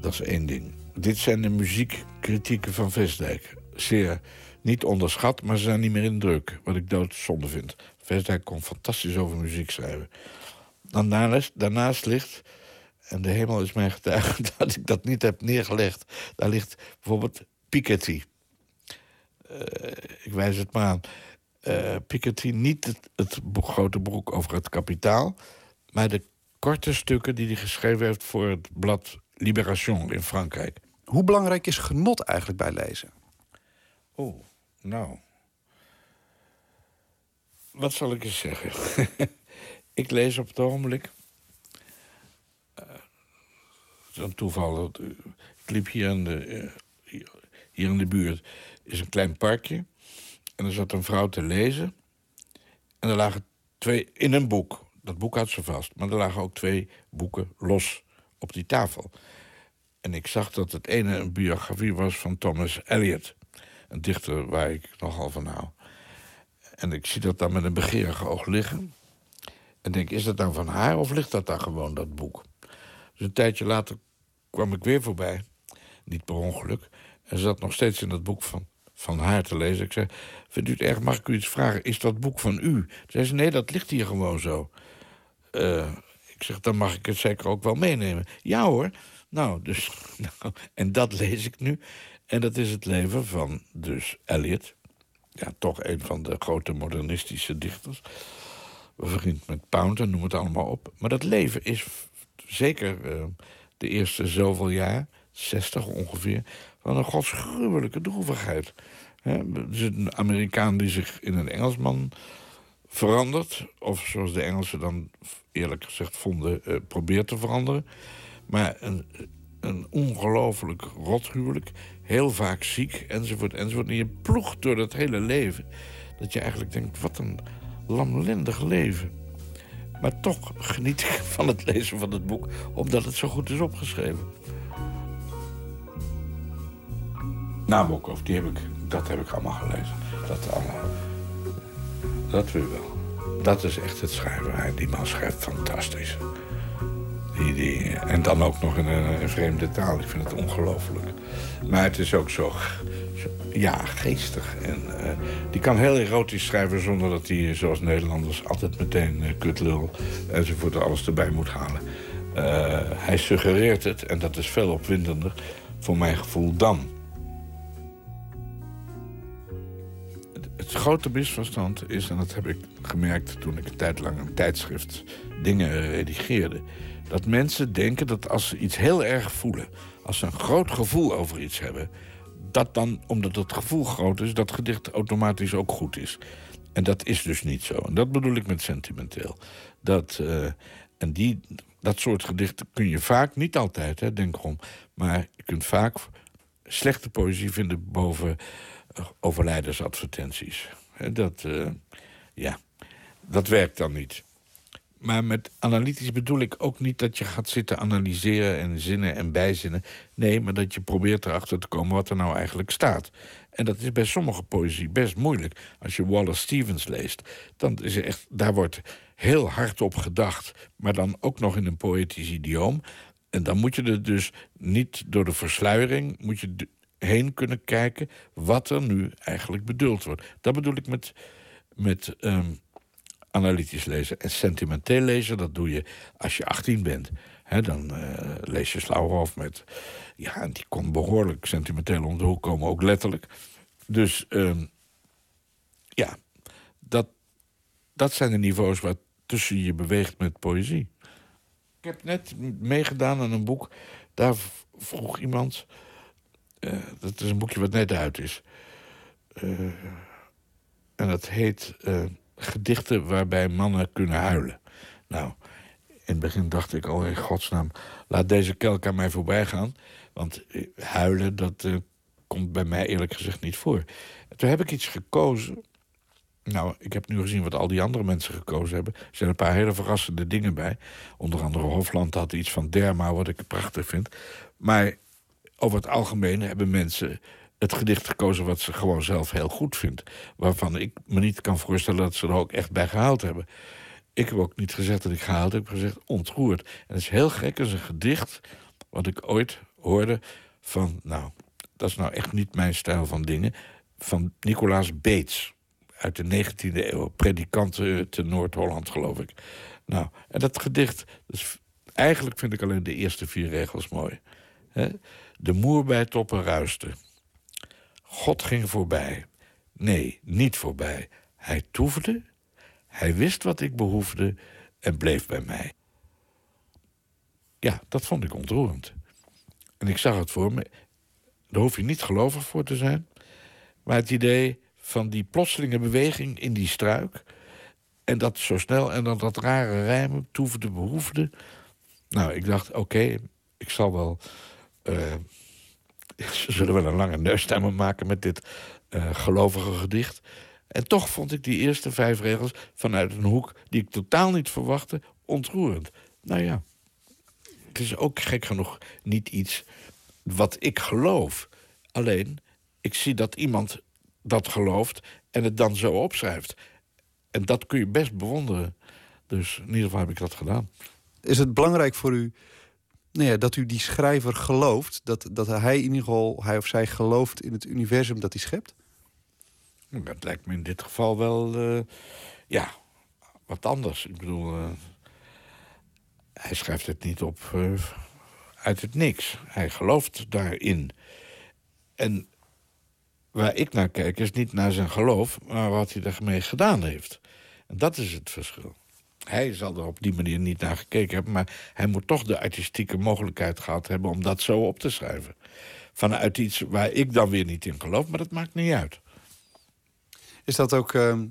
Dat is één ding. Dit zijn de muziekkritieken van Vestdijk. Zeer niet onderschat, maar ze zijn niet meer in druk. Wat ik doodzonde vind. Vestdijk kon fantastisch over muziek schrijven. Dan daarnaast, daarnaast ligt, en de hemel is mijn getuige [laughs] dat ik dat niet heb neergelegd... daar ligt bijvoorbeeld Piketty. Uh, ik wijs het maar aan. Uh, Piketty, niet het, het grote broek over het kapitaal... maar de korte stukken die hij geschreven heeft voor het blad Libération in Frankrijk. Hoe belangrijk is genot eigenlijk bij lezen? Oh, nou wat zal ik eens zeggen? [laughs] ik lees op het ogenblik. Uh, een toeval. Eh, ik liep hier in, de, uh, hier in de buurt. is een klein parkje. En er zat een vrouw te lezen. En er lagen twee. in een boek. Dat boek had ze vast. Maar er lagen ook twee boeken los op die tafel. En ik zag dat het ene een biografie was van Thomas Eliot. Een dichter waar ik nogal van hou. En ik zie dat dan met een begeerig oog liggen. En denk, is dat nou van haar of ligt dat dan gewoon, dat boek? Dus een tijdje later kwam ik weer voorbij. Niet per ongeluk. En zat nog steeds in dat boek van, van haar te lezen. Ik zei, vindt u het erg, mag ik u iets vragen? Is dat boek van u? Zei ze, nee, dat ligt hier gewoon zo. Eh, ik zeg, dan mag ik het zeker ook wel meenemen. Ja hoor. Nou, dus, [laughs] nou, en dat lees ik nu. En dat is het leven van dus Eliot. Ja, toch een van de grote modernistische dichters. Vriend met Pound en noem het allemaal op. Maar dat leven is zeker eh, de eerste zoveel jaar, 60 ongeveer, van een godsgruwelijke droevigheid. Het is een Amerikaan die zich in een Engelsman verandert. Of zoals de Engelsen dan eerlijk gezegd vonden, uh, probeert te veranderen. Maar een, een ongelooflijk rothuwelijk. Heel vaak ziek, enzovoort, enzovoort. En je ploegt door dat hele leven. Dat je eigenlijk denkt, wat een lamlendig leven. Maar toch geniet ik [laughs] van het lezen van het boek... omdat het zo goed is opgeschreven. Nabokov, die heb ik, dat heb ik allemaal gelezen. Dat allemaal. Dat wel. Dat is echt het schrijven. Die man schrijft fantastisch. Die, en dan ook nog in een, vreemde taal. Ik vind het ongelooflijk. Maar het is ook zo, ja, geestig. En uh, die kan heel erotisch schrijven zonder dat hij, zoals Nederlanders, altijd meteen uh, kutlul enzovoort alles erbij moet halen. Uh, hij suggereert het, en dat is veel opwindender voor mijn gevoel dan. Het grote misverstand is, en dat heb ik gemerkt toen ik een tijd lang een tijdschrift dingen redigeerde, dat mensen denken dat als ze iets heel erg voelen, als ze een groot gevoel over iets hebben, dat dan, omdat het gevoel groot is, dat gedicht automatisch ook goed is. En dat is dus niet zo. En dat bedoel ik met sentimenteel. Dat, uh, en die, dat soort gedichten kun je vaak, niet altijd, hè, denk erom, maar je kunt vaak slechte poëzie vinden boven uh, overlijdensadvertenties. Dat, uh, ja, dat werkt dan niet. Maar met analytisch bedoel ik ook niet dat je gaat zitten analyseren en zinnen en bijzinnen. Nee, maar dat je probeert erachter te komen wat er nou eigenlijk staat. En dat is bij sommige poëzie best moeilijk. Als je Wallace Stevens leest, dan is er echt, daar wordt heel hard op gedacht, maar dan ook nog in een poëtisch idioom. En dan moet je er dus niet door de versluiering, moet je heen kunnen kijken wat er nu eigenlijk bedoeld wordt. Dat bedoel ik met, met um, analytisch lezen. En sentimenteel lezen, dat doe je als je 18 bent. dan uh, lees je Slauwhof met... Ja, en die kon behoorlijk sentimenteel om de hoek komen, ook letterlijk. Dus uh, ja, dat, dat zijn de niveaus waar tussen je beweegt met poëzie. Ik heb net meegedaan aan een boek. Daar vroeg iemand... Uh, dat is een boekje wat net uit is. Uh, en dat heet gedichten waarbij mannen kunnen huilen. Nou, in het begin dacht ik, oh in godsnaam, laat deze kelk aan mij voorbij gaan. Want eh, huilen, dat uh, komt bij mij eerlijk gezegd niet voor. toen heb ik iets gekozen. Nou, ik heb nu gezien wat al die andere mensen gekozen hebben. Er zijn een paar hele verrassende dingen bij. Onder andere Hofland had iets van Derma, wat ik prachtig vind. Maar over het algemeen hebben mensen het gedicht gekozen wat ze gewoon zelf heel goed vindt. Waarvan ik me niet kan voorstellen dat ze er ook echt bij gehaald hebben. Ik heb ook niet gezegd dat ik gehaald heb, ik heb gezegd ontroerd. En het is heel gek, het is een gedicht wat ik ooit hoorde van, nou, dat is nou echt niet mijn stijl van dingen, van Nicolaas Beets uit de 19e eeuw, predikant te Noord-Holland, geloof ik. Nou, en dat gedicht, dus eigenlijk vind ik alleen de eerste vier regels mooi. De moer bij toppen ruiste. God ging voorbij. Nee, niet voorbij. Hij toefde, hij wist wat ik behoefde en bleef bij mij. Ja, dat vond ik ontroerend. En ik zag het voor me. Daar hoef je niet gelovig voor te zijn. Maar het idee van die plotselinge beweging in die struik. En dat zo snel en dan dat rare rijmen, toefde, behoefde. Nou, ik dacht, oké, ik zal wel. Uh, ze [laughs] zullen wel een lange neus maken met dit uh, gelovige gedicht. En toch vond ik die eerste vijf regels vanuit een hoek die ik totaal niet verwachtte ontroerend. Nou ja, het is ook gek genoeg niet iets wat ik geloof. Alleen, ik zie dat iemand dat gelooft en het dan zo opschrijft. En dat kun je best bewonderen. Dus in ieder geval heb ik dat gedaan. Is het belangrijk voor u nou ja, dat u die schrijver gelooft? Dat, dat hij in ieder geval, hij of zij gelooft in het universum dat hij schept? Dat lijkt me in dit geval wel, eh, ja, wat anders. Ik bedoel, eh, hij schrijft het niet op eh, uit het niks. Hij gelooft daarin. En waar ik naar kijk is niet naar zijn geloof, maar wat hij ermee gedaan heeft. En dat is het verschil. Hij zal er op die manier niet naar gekeken hebben, maar hij moet toch de artistieke mogelijkheid gehad hebben om dat zo op te schrijven. Vanuit iets waar ik dan weer niet in geloof, maar dat maakt niet uit. Is dat ook. ehm,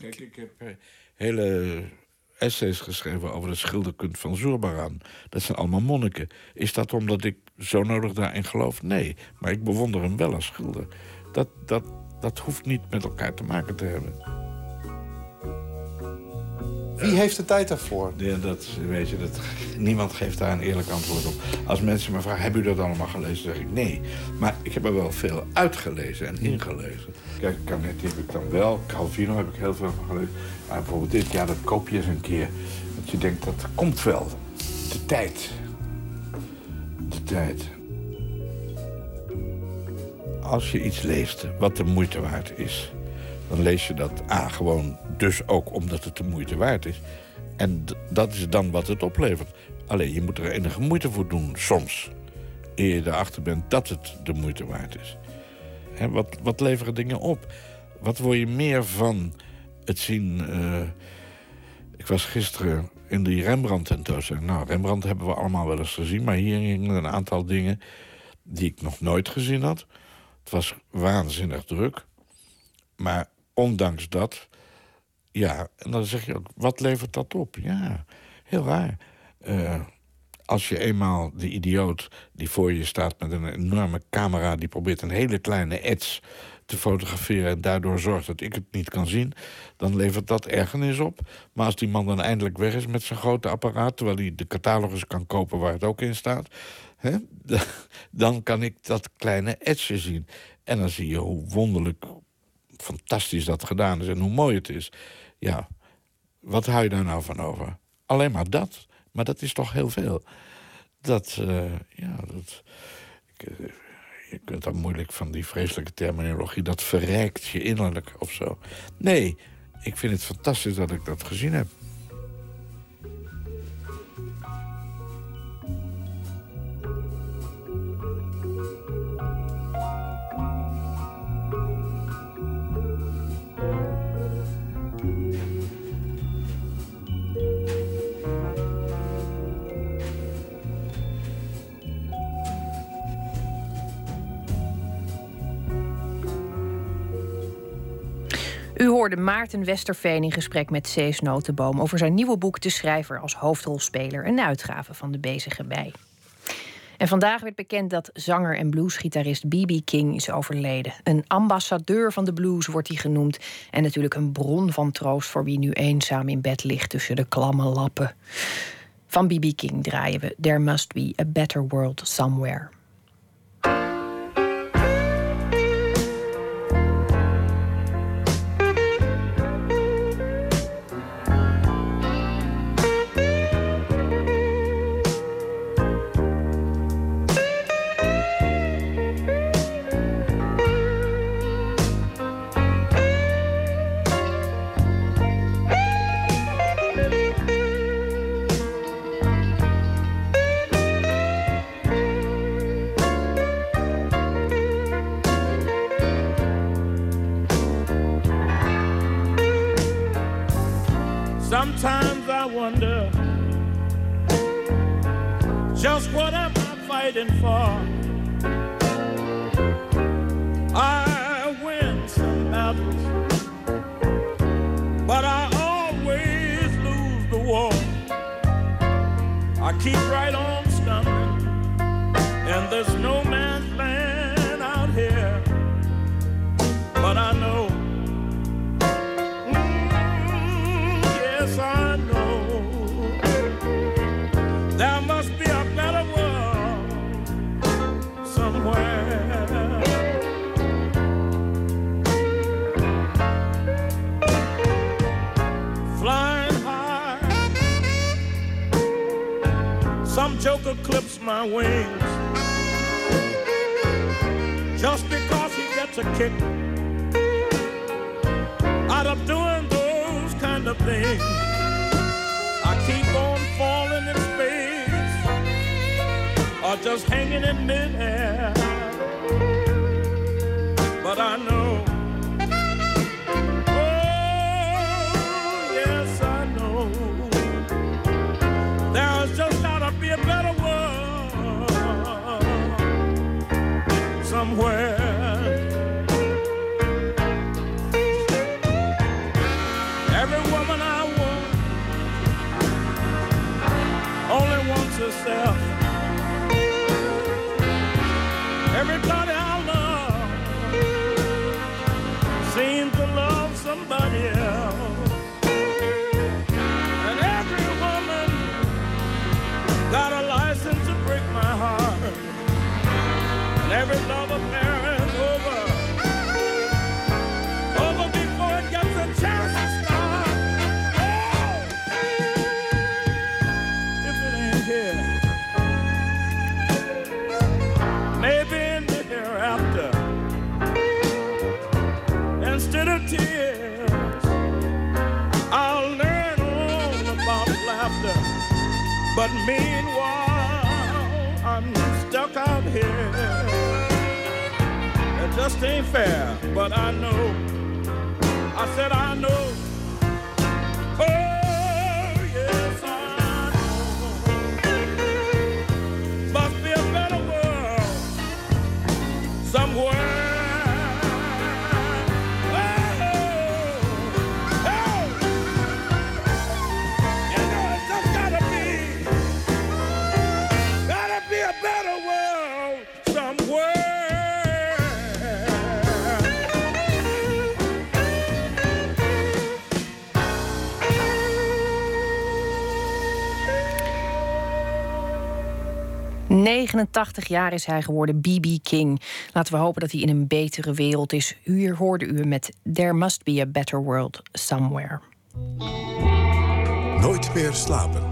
Kijk, ik heb eh, hele essays geschreven over de schilderkunst van Zurbaran. Dat zijn allemaal monniken. Is dat omdat ik zo nodig daarin geloof? Nee, maar ik bewonder hem wel als schilder. Dat, dat, dat hoeft niet met elkaar te maken te hebben. Wie heeft de tijd daarvoor? Ja, dat, weet je, dat, niemand geeft daar een eerlijk antwoord op. Als mensen me vragen, hebben u dat allemaal gelezen? zeg ik nee. Maar ik heb er wel veel uitgelezen en ingelezen. Kijk, Canetti heb ik dan wel. Calvino heb ik heel veel van gelezen. Maar bijvoorbeeld dit, ja, dat koop je eens een keer. Dat je denkt, dat komt wel. De tijd. De tijd. Als je iets leest wat de moeite waard is... dan lees je dat A, gewoon dus ook omdat het de moeite waard is. En dat is dan wat het oplevert. Alleen, je moet er enige moeite voor doen, soms. Eer je erachter bent dat het de moeite waard is. Wat, wat leveren dingen op? Wat word je meer van het zien... eh, ik was gisteren in die Rembrandt tentoonstelling. Nou, Rembrandt hebben we allemaal wel eens gezien... maar hier hingen een aantal dingen die ik nog nooit gezien had. Het was waanzinnig druk. Maar ondanks dat... Ja, en dan zeg je ook, wat levert dat op? Ja, heel raar. Eh, als je eenmaal de idioot die voor je staat met een enorme camera... die probeert een hele kleine ets te fotograferen... en daardoor zorgt dat ik het niet kan zien... dan levert dat ergernis op. Maar als die man dan eindelijk weg is met zijn grote apparaat... terwijl hij de catalogus kan kopen waar het ook in staat... Hè, [laughs] dan kan ik dat kleine etsje zien. En dan zie je hoe wonderlijk fantastisch dat gedaan is... en hoe mooi het is. Ja, wat hou je daar nou van over? Alleen maar dat. Maar dat is toch heel veel. Dat, eh, ja, dat... Ik, eh, je kunt dan moeilijk van die vreselijke terminologie... dat verrijkt je innerlijk of zo. Nee, ik vind het fantastisch dat ik dat gezien heb. Maarten Westerveen in gesprek met Cees Notenboom over zijn nieuwe boek De Schrijver als hoofdrolspeler, een uitgave van de Bezige Bij. En vandaag werd bekend dat zanger en bluesgitarist B.B. King is overleden. Een ambassadeur van de blues wordt hij genoemd. En natuurlijk een bron van troost voor wie nu eenzaam in bed ligt tussen de klamme lappen. Van B.B. King draaien we There Must Be a Better World Somewhere. Or just hanging in midair. But I know. But meanwhile, I'm stuck out here. It just ain't fair, but I know. I said I know. ...89 jaar is hij geworden, B.B. King. Laten we hopen dat hij in een betere wereld is. Hier hoorde u met There Must Be a Better World Somewhere. Nooit meer slapen.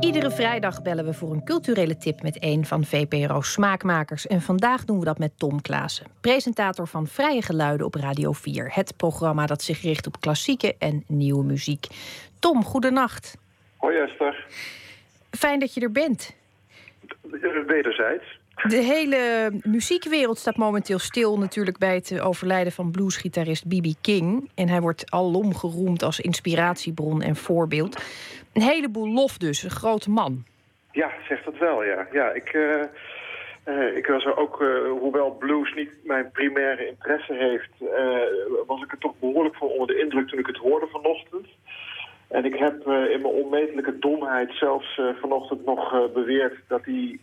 Iedere vrijdag bellen we voor een culturele tip met een van VPRO's smaakmakers. En vandaag doen we dat met Tom Klaassen, presentator van Vrije Geluiden op Radio 4. Het programma dat zich richt op klassieke en nieuwe muziek. Tom, goedenacht. Hoi Esther. Fijn dat je er bent. Wederzijds. De hele muziekwereld staat momenteel stil natuurlijk bij het overlijden van bluesgitarist B.B. King. En hij wordt alom geroemd als inspiratiebron en voorbeeld. Een heleboel lof dus, een grote man. Ja, zegt dat wel, ja. Ja, ik, eh, eh, ik was er ook, eh, hoewel blues niet mijn primaire interesse heeft... eh, was ik er toch behoorlijk van onder de indruk toen ik het hoorde vanochtend. En ik heb eh, in mijn onmetelijke domheid zelfs eh, vanochtend nog eh, beweerd... dat hij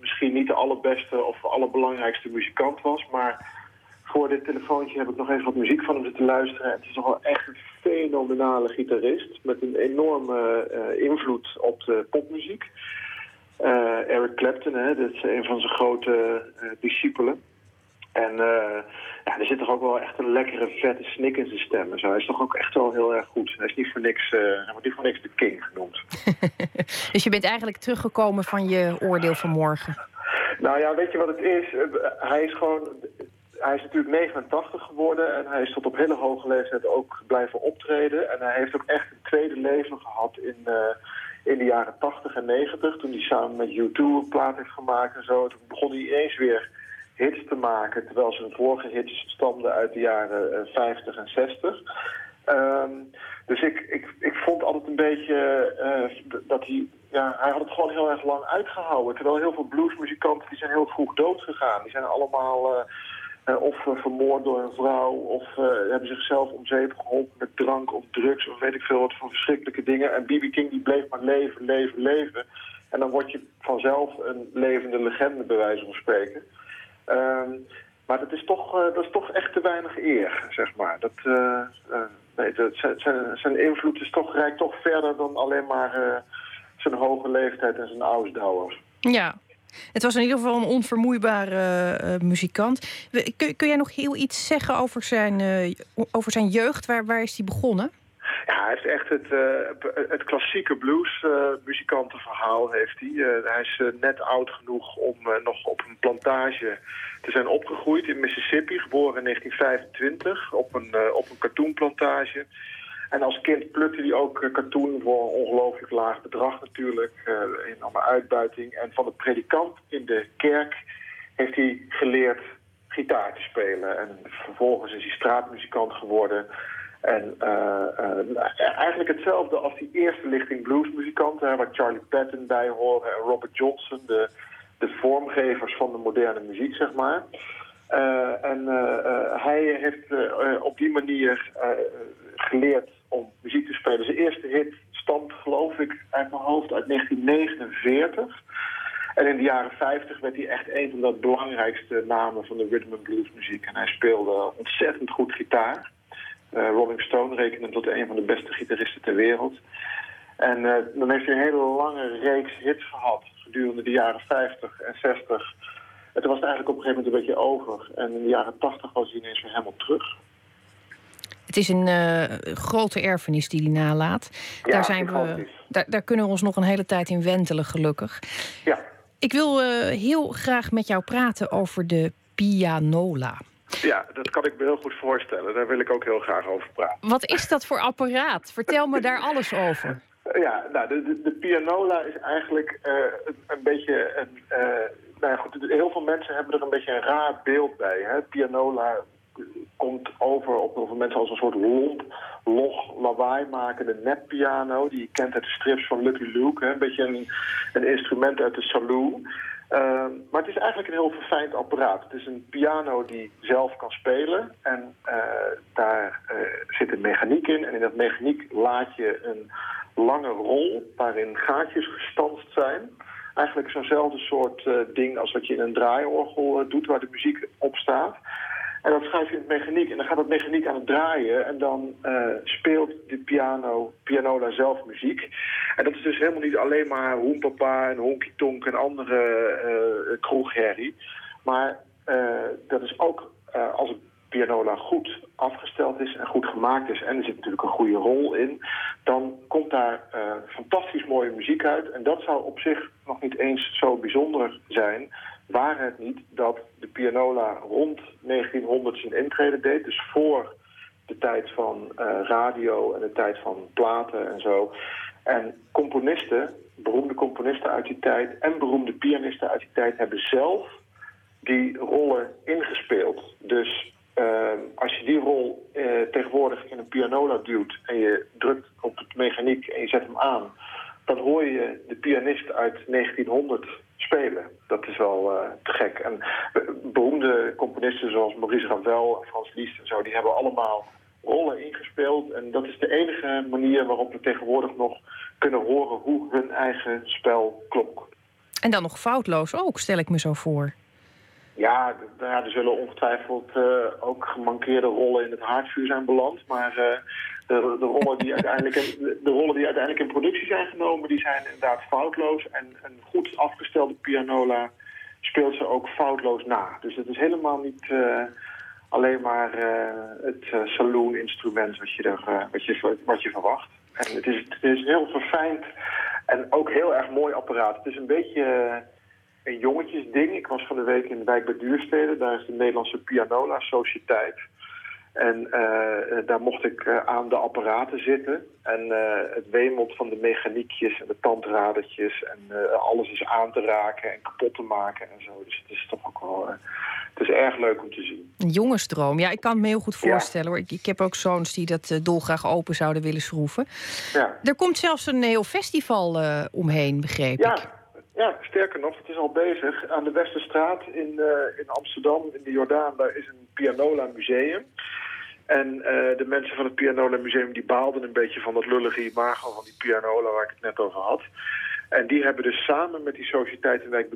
misschien niet de allerbeste of allerbelangrijkste muzikant was... maar voor dit telefoontje heb ik nog even wat muziek van hem zitten luisteren. Het is toch wel echt een fenomenale gitarist... met een enorme invloed op de popmuziek. Eric Clapton, hè, dat is een van zijn grote discipelen. En eh, ja, er zit toch ook wel echt een lekkere, vette snik in zijn stem. en Zo. Hij is toch ook echt wel heel erg goed. Hij is niet voor niks, eh, hij wordt niet voor niks de king genoemd. [laughs] Dus je bent eigenlijk teruggekomen van je oordeel van morgen. Nou ja, weet je wat het is? Eh, Hij is gewoon... Hij is natuurlijk 89 geworden en hij is tot op hele hoge leeftijd ook blijven optreden. En hij heeft ook echt een tweede leven gehad in, in de jaren 80 en 90. Toen hij samen met U2 een plaat heeft gemaakt en zo. Toen begon hij ineens weer hits te maken. Terwijl zijn vorige hits stamden uit de jaren eh, 50 en 60. Ehm, dus ik, ik, ik vond altijd een beetje eh, dat hij... Ja, hij had het gewoon heel erg lang uitgehouden. Terwijl heel veel bluesmuzikanten die zijn heel vroeg dood gegaan. Die zijn allemaal... eh, eh, of eh, vermoord door een vrouw, of eh, hebben zichzelf om zeep geholpen met drank of drugs, of weet ik veel wat voor verschrikkelijke dingen. En B.B. King die bleef maar leven, leven, leven. En dan word je vanzelf een levende legende, bij wijze van spreken. Ehm, maar dat is, toch, eh, dat is toch echt te weinig eer, zeg maar. Dat, eh, eh, dat, zijn, zijn, invloed is toch, reikt toch verder dan alleen maar zijn hoge leeftijd en zijn ouderdouwers. Ja. Het was in ieder geval een onvermoeibare muzikant. Kun, kun jij nog heel iets zeggen over zijn, over zijn jeugd? Waar, waar is hij begonnen? Ja, hij heeft echt het, uh, het klassieke bluesmuzikantenverhaal. heeft hij. Uh, hij is uh, net oud genoeg om nog op een plantage te zijn opgegroeid in Mississippi. Geboren in 1925 op een, op een katoenplantage. En als kind plukte hij ook katoen voor een ongelooflijk laag bedrag natuurlijk. enorme uitbuiting. En van de predikant in de kerk heeft hij geleerd gitaar te spelen. En vervolgens is hij straatmuzikant geworden... En uh, uh, eigenlijk hetzelfde als die eerste lichting bluesmuzikanten... waar Charlie Patton bij horen en Robert Johnson... de, de vormgevers van de moderne muziek, zeg maar. Uh, en hij heeft op die manier geleerd om muziek te spelen. Zijn eerste hit stamt, geloof ik, uit mijn hoofd uit 1949... En in de jaren 50 werd hij echt een van de belangrijkste namen van de rhythm and blues muziek. En hij speelde ontzettend goed gitaar. Uh, Rolling Stone rekende hem tot een van de beste gitaristen ter wereld. En uh, dan heeft hij een hele lange reeks hits gehad gedurende de jaren 50 en 60. En toen was het eigenlijk op een gegeven moment een beetje over. En in de jaren 80 was hij ineens weer helemaal terug. Het is een uh, grote erfenis die hij nalaat. Ja, daar, zijn we, daar, daar, kunnen we ons nog een hele tijd in wentelen, gelukkig. Ja. Ik wil heel graag met jou praten over de pianola. Ja, dat kan ik me heel goed voorstellen. Daar wil ik ook heel graag over praten. Wat is dat voor apparaat? Vertel me daar alles over. Ja, nou, de, de, de pianola is eigenlijk uh, een, een, beetje een... Uh, nou ja, goed, heel veel mensen hebben er een beetje een raar beeld bij. Hè? Pianola komt over op heel veel mensen als een soort lomp, log, lawaai makende neppiano. Die je kent uit de strips van Lucky Luke. Hè? Een beetje een, een instrument uit de saloon. Uh, maar het is eigenlijk een heel verfijnd apparaat. Het is een piano die zelf kan spelen. En uh, daar uh, zit een mechaniek in. En in dat mechaniek laat je een lange rol waarin gaatjes gestanst zijn. Eigenlijk zo'nzelfde soort uh, ding als wat je in een draaiorgel doet waar de muziek op staat. En dat schuif je in het mechaniek. En dan gaat dat mechaniek aan het draaien. En dan uh, speelt de piano, pianola zelf muziek. En dat is dus helemaal niet alleen maar hoempapa en honky tonk en andere uh, kroegherrie. Maar uh, dat is ook als een pianola goed afgesteld is en goed gemaakt is... en er zit natuurlijk een goede rol in... dan komt daar fantastisch mooie muziek uit. En dat zou op zich nog niet eens zo bijzonder zijn waar het niet dat de pianola rond 1900 zijn intrede deed. Dus voor de tijd van uh, radio en de tijd van platen en zo. En componisten, beroemde componisten uit die tijd en beroemde pianisten uit die tijd hebben zelf die rollen ingespeeld. Dus uh, als je die rol uh, tegenwoordig in een pianola duwt en je drukt op het mechaniek en je zet hem aan, dan hoor je de pianist uit 1900 spelen. Dat is wel uh, te gek. En beroemde componisten zoals Maurice Ravel en Frans Liszt en zo, die hebben allemaal rollen ingespeeld. En dat is de enige manier waarop we tegenwoordig nog kunnen horen hoe hun eigen spel klonk. En dan nog foutloos ook, stel ik me zo voor. Ja, er zullen ongetwijfeld uh, ook gemankeerde rollen in het haardvuur zijn beland. Maar uh, de, de, rollen die uiteindelijk in, de rollen die uiteindelijk in productie zijn genomen, die zijn inderdaad foutloos. En een goed afgestelde pianola speelt ze ook foutloos na. Dus het is helemaal niet uh, alleen maar het saloon-instrument wat, je er, wat, je, wat je verwacht. En het is, het is heel verfijnd en ook heel erg mooi apparaat. Het is een beetje een jongetjesding. Ik was van de week in de wijk bij Duurstede. Daar is de Nederlandse Pianola Sociëteit. En uh, daar mocht ik uh, aan de apparaten zitten. En uh, het wemelt van de mechaniekjes en de tandradertjes. En alles is aan te raken en kapot te maken en zo. Dus het is toch ook wel... het is erg leuk om te zien. Een jongensdroom. Ja, ik kan het me heel goed voorstellen. hoor. Ik, ik heb ook zoons die dat dolgraag open zouden willen schroeven. Ja. Er komt zelfs een heel festival omheen, begreep ja. ik. Ja, sterker nog, het is al bezig. Aan de Westerstraat in, uh, in Amsterdam, in de Jordaan, daar is een Pianola Museum. En uh, de mensen van het Pianola Museum die baalden een beetje van dat lullige imago van die pianola waar ik het net over had. En die hebben dus samen met die Sociëteit in Wijk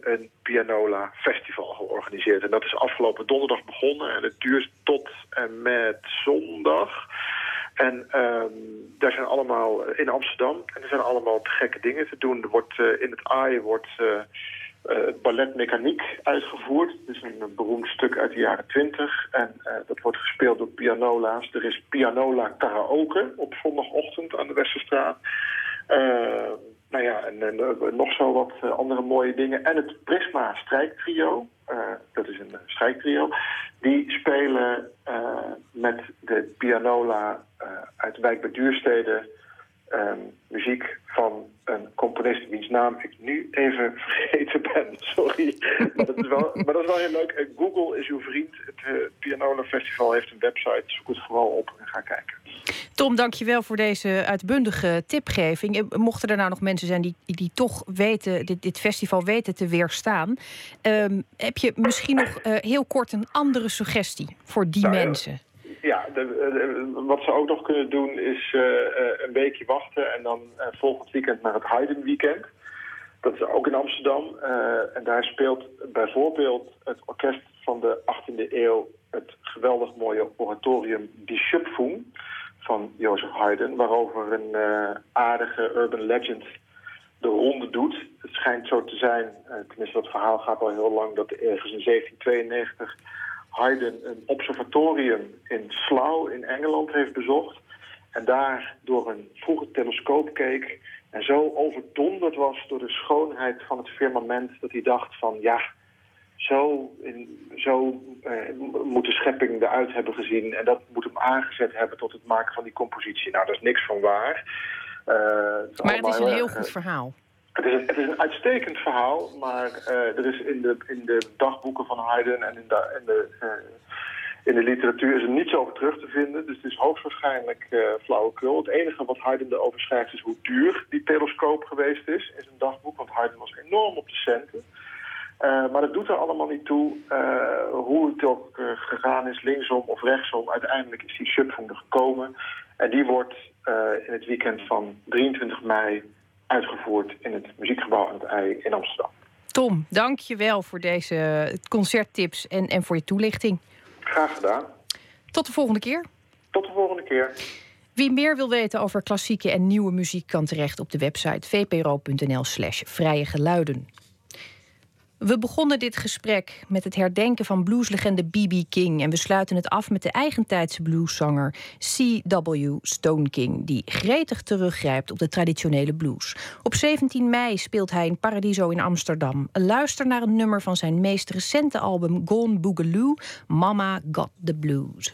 een Pianola Festival georganiseerd. En dat is afgelopen donderdag begonnen en het duurt tot en met zondag. En um, daar zijn allemaal in Amsterdam. En er zijn allemaal te gekke dingen te doen. Er wordt, uh, in het AI wordt eh, het ballet Mechaniek uitgevoerd. Het is een, eh, beroemd stuk uit de jaren twintig. En eh, dat wordt gespeeld door pianola's. Er is pianola karaoke op zondagochtend aan de Westerstraat. Nou ja, en, eh, nog zo wat eh, andere mooie dingen. En het Prisma strijktrio, eh, dat is een strijktrio, die spelen met de pianola uit de wijk bij Duurstede ehm, muziek van een componist wiens naam ik nu even [laughs] vergeten ben. Sorry. maar, dat is wel, maar dat is wel heel leuk. Eh, Google is uw vriend. Het eh, Pianola Festival heeft een website. Zoek het vooral op en ga kijken. Tom, dankjewel voor deze uitbundige tipgeving. Eh, Mochten er nou nog mensen zijn die, die toch weten, dit, dit festival weten te weerstaan, ehm, heb je misschien nog heel kort een andere suggestie voor die Nou ja, mensen? Ja, wat ze ook nog kunnen doen is eh, eh, een weekje wachten en dan eh, volgend weekend naar het Haydn Weekend. Dat is ook in Amsterdam. en daar speelt bijvoorbeeld het orkest van de 18e eeuw het geweldig mooie oratorium Die Schöpfung van Jozef Haydn, waarover een aardige urban legend de ronde doet. Het schijnt zo te zijn, tenminste dat verhaal gaat al heel lang, dat ergens in 1792 Haydn een observatorium in Slough in Engeland heeft bezocht. En daar door een vroege telescoop keek en zo overdonderd was door de schoonheid van het firmament dat hij dacht van ja, zo, in, zo eh, moet de schepping eruit hebben gezien en dat moet hem aangezet hebben tot het maken van die compositie. Nou, daar is niks van waar. Eh, het Maar het is een heel erg, goed eh, verhaal. Het is, een, het is een uitstekend verhaal, maar eh, er is in de, in de dagboeken van Haydn en in de, de, eh, in de literatuur is er niets over terug te vinden. Dus het is hoogstwaarschijnlijk eh, flauwekul. Het enige wat Haydn erover schrijft is hoe duur die telescoop geweest is in zijn dagboek. Want Haydn was enorm op de centen. Maar dat doet er allemaal niet toe hoe het ook gegaan is, linksom of rechtsom. Uiteindelijk is die er gekomen. En die wordt in het weekend van 23 mei uitgevoerd in het Muziekgebouw aan het IJ in Amsterdam. Tom, dank je wel voor deze concerttips en, en voor je toelichting. Graag gedaan. Tot de volgende keer. Tot de volgende keer. Wie meer wil weten over klassieke en nieuwe muziek kan terecht op de website vpro.nl/slash vrije geluiden. We begonnen dit gesprek met het herdenken van blueslegende B.B. King. En we sluiten het af met de eigentijdse blueszanger C.W. Stone King, die gretig teruggrijpt op de traditionele blues. Op 17 mei speelt hij in Paradiso in Amsterdam. Luister naar een nummer van zijn meest recente album Gone Boogaloo, Mama Got the Blues.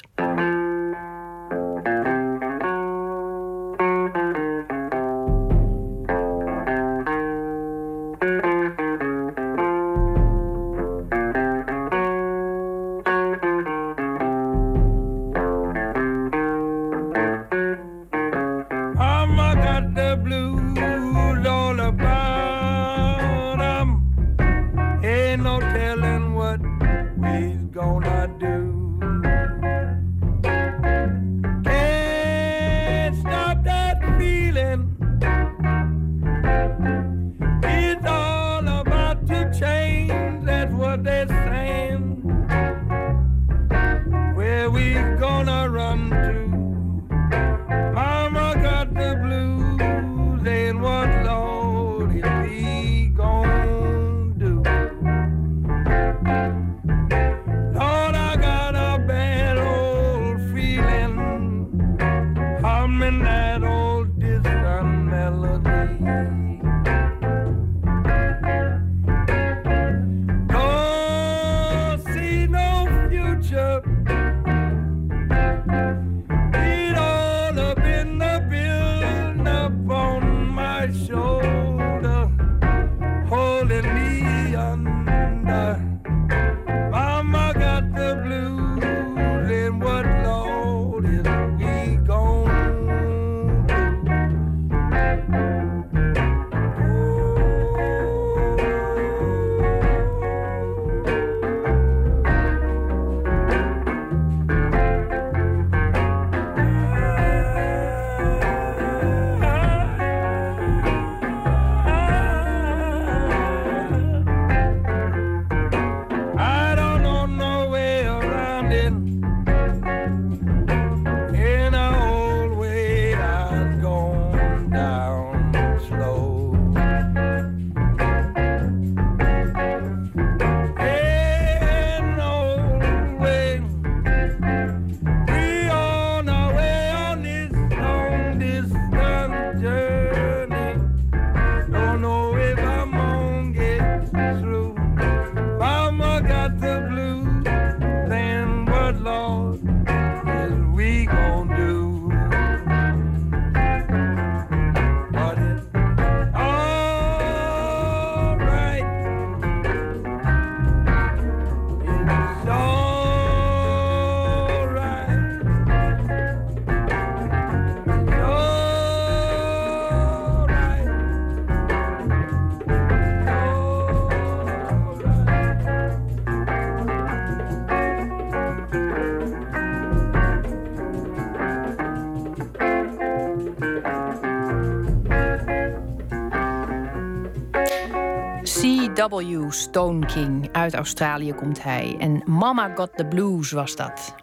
C.W. Stone King. Uit Australië komt hij. En Mama Got the Blues was dat.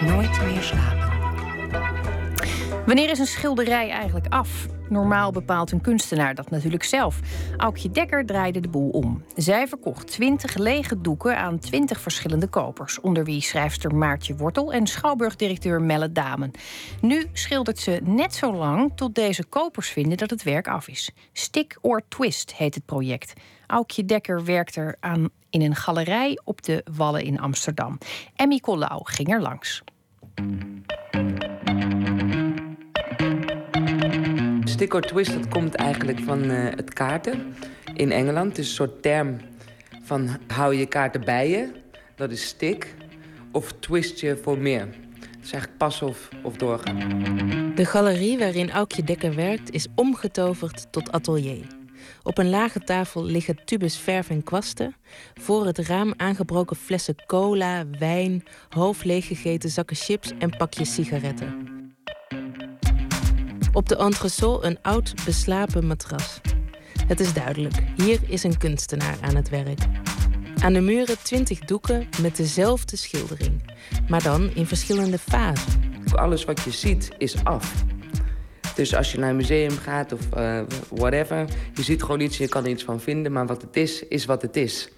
Nooit meer slapen. Wanneer is een schilderij eigenlijk af? Normaal bepaalt een kunstenaar dat natuurlijk zelf. Aukje Dekker draaide de boel om. Zij verkocht 20 lege doeken aan 20 verschillende kopers, onder wie schrijfster Maartje Wortel en schouwburgdirecteur Melle Damen. Nu schildert ze net zo lang tot deze kopers vinden dat het werk af is. Stick or Twist heet het project. Aukje Dekker werkt er aan in een galerij op de Wallen in Amsterdam. Emmy Collau ging er langs. Stick or twist, dat komt eigenlijk van eh, het kaarten in Engeland. Het is een soort term van hou je kaarten bij je, dat is stick. Of twist je voor meer. Dat is eigenlijk pas of, of doorgaan. De galerie waarin Aukje Dekker werkt is omgetoverd tot atelier. Op een lage tafel liggen tubes verf en kwasten. Voor het raam aangebroken flessen cola, wijn, half leeggegeten zakken chips en pakjes sigaretten. Op de entresol een oud, beslapen matras. Het is duidelijk, hier is een kunstenaar aan het werk. Aan de muren twintig doeken met dezelfde schildering, maar dan in verschillende fasen. Alles wat je ziet is af. Dus als je naar een museum gaat of uh, whatever, je ziet gewoon iets, je kan er iets van vinden, maar wat het is, is wat het is.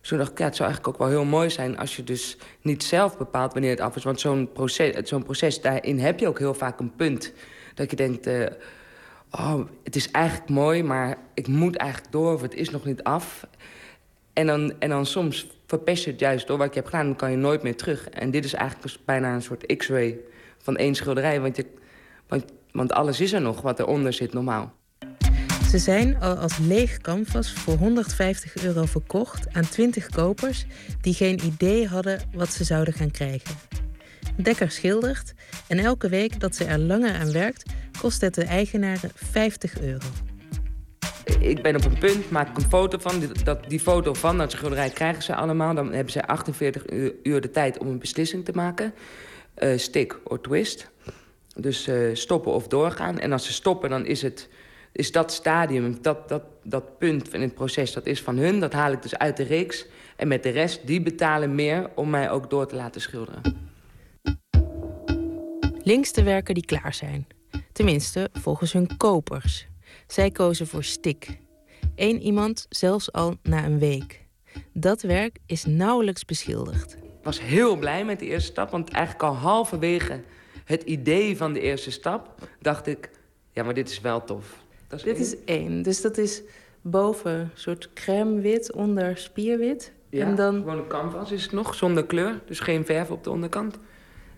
Zo dacht ik, ja, het zou eigenlijk ook wel heel mooi zijn als je dus niet zelf bepaalt wanneer het af is. Want zo'n proces, zo'n proces, daarin heb je ook heel vaak een punt dat je denkt, uh, oh, het is eigenlijk mooi, maar ik moet eigenlijk door of het is nog niet af. En dan, en dan soms verpest je het juist door wat je hebt gedaan, dan kan je nooit meer terug. En dit is eigenlijk dus bijna een soort x-ray van één schilderij, want, je, want, want alles is er nog wat eronder zit normaal. Ze zijn al als leeg canvas voor 150 euro verkocht aan 20 kopers die geen idee hadden wat ze zouden gaan krijgen. Dekker schildert en elke week dat ze er langer aan werkt, kost het de eigenaren 50 euro. Ik ben op een punt, maak ik een foto van. Dat, die foto van dat schilderij krijgen ze allemaal. Dan hebben ze 48 uur de tijd om een beslissing te maken. Uh, stick or twist. Dus uh, stoppen of doorgaan. En als ze stoppen, dan is, het, is dat stadium, dat, dat, dat punt in het proces, dat is van hun. Dat haal ik dus uit de reeks. En met de rest, die betalen meer om mij ook door te laten schilderen. Links de werken die klaar zijn. Tenminste, volgens hun kopers. Zij kozen voor stik. Eén iemand zelfs al na een week. Dat werk is nauwelijks beschilderd. Ik was heel blij met de eerste stap, want eigenlijk al halverwege het idee van de eerste stap dacht ik: ja, maar dit is wel tof. is dit één. is één. Dus dat is boven een soort crème wit, onder spierwit. Ja, en dan... gewoon een canvas is het nog, zonder kleur. Dus geen verf op de onderkant.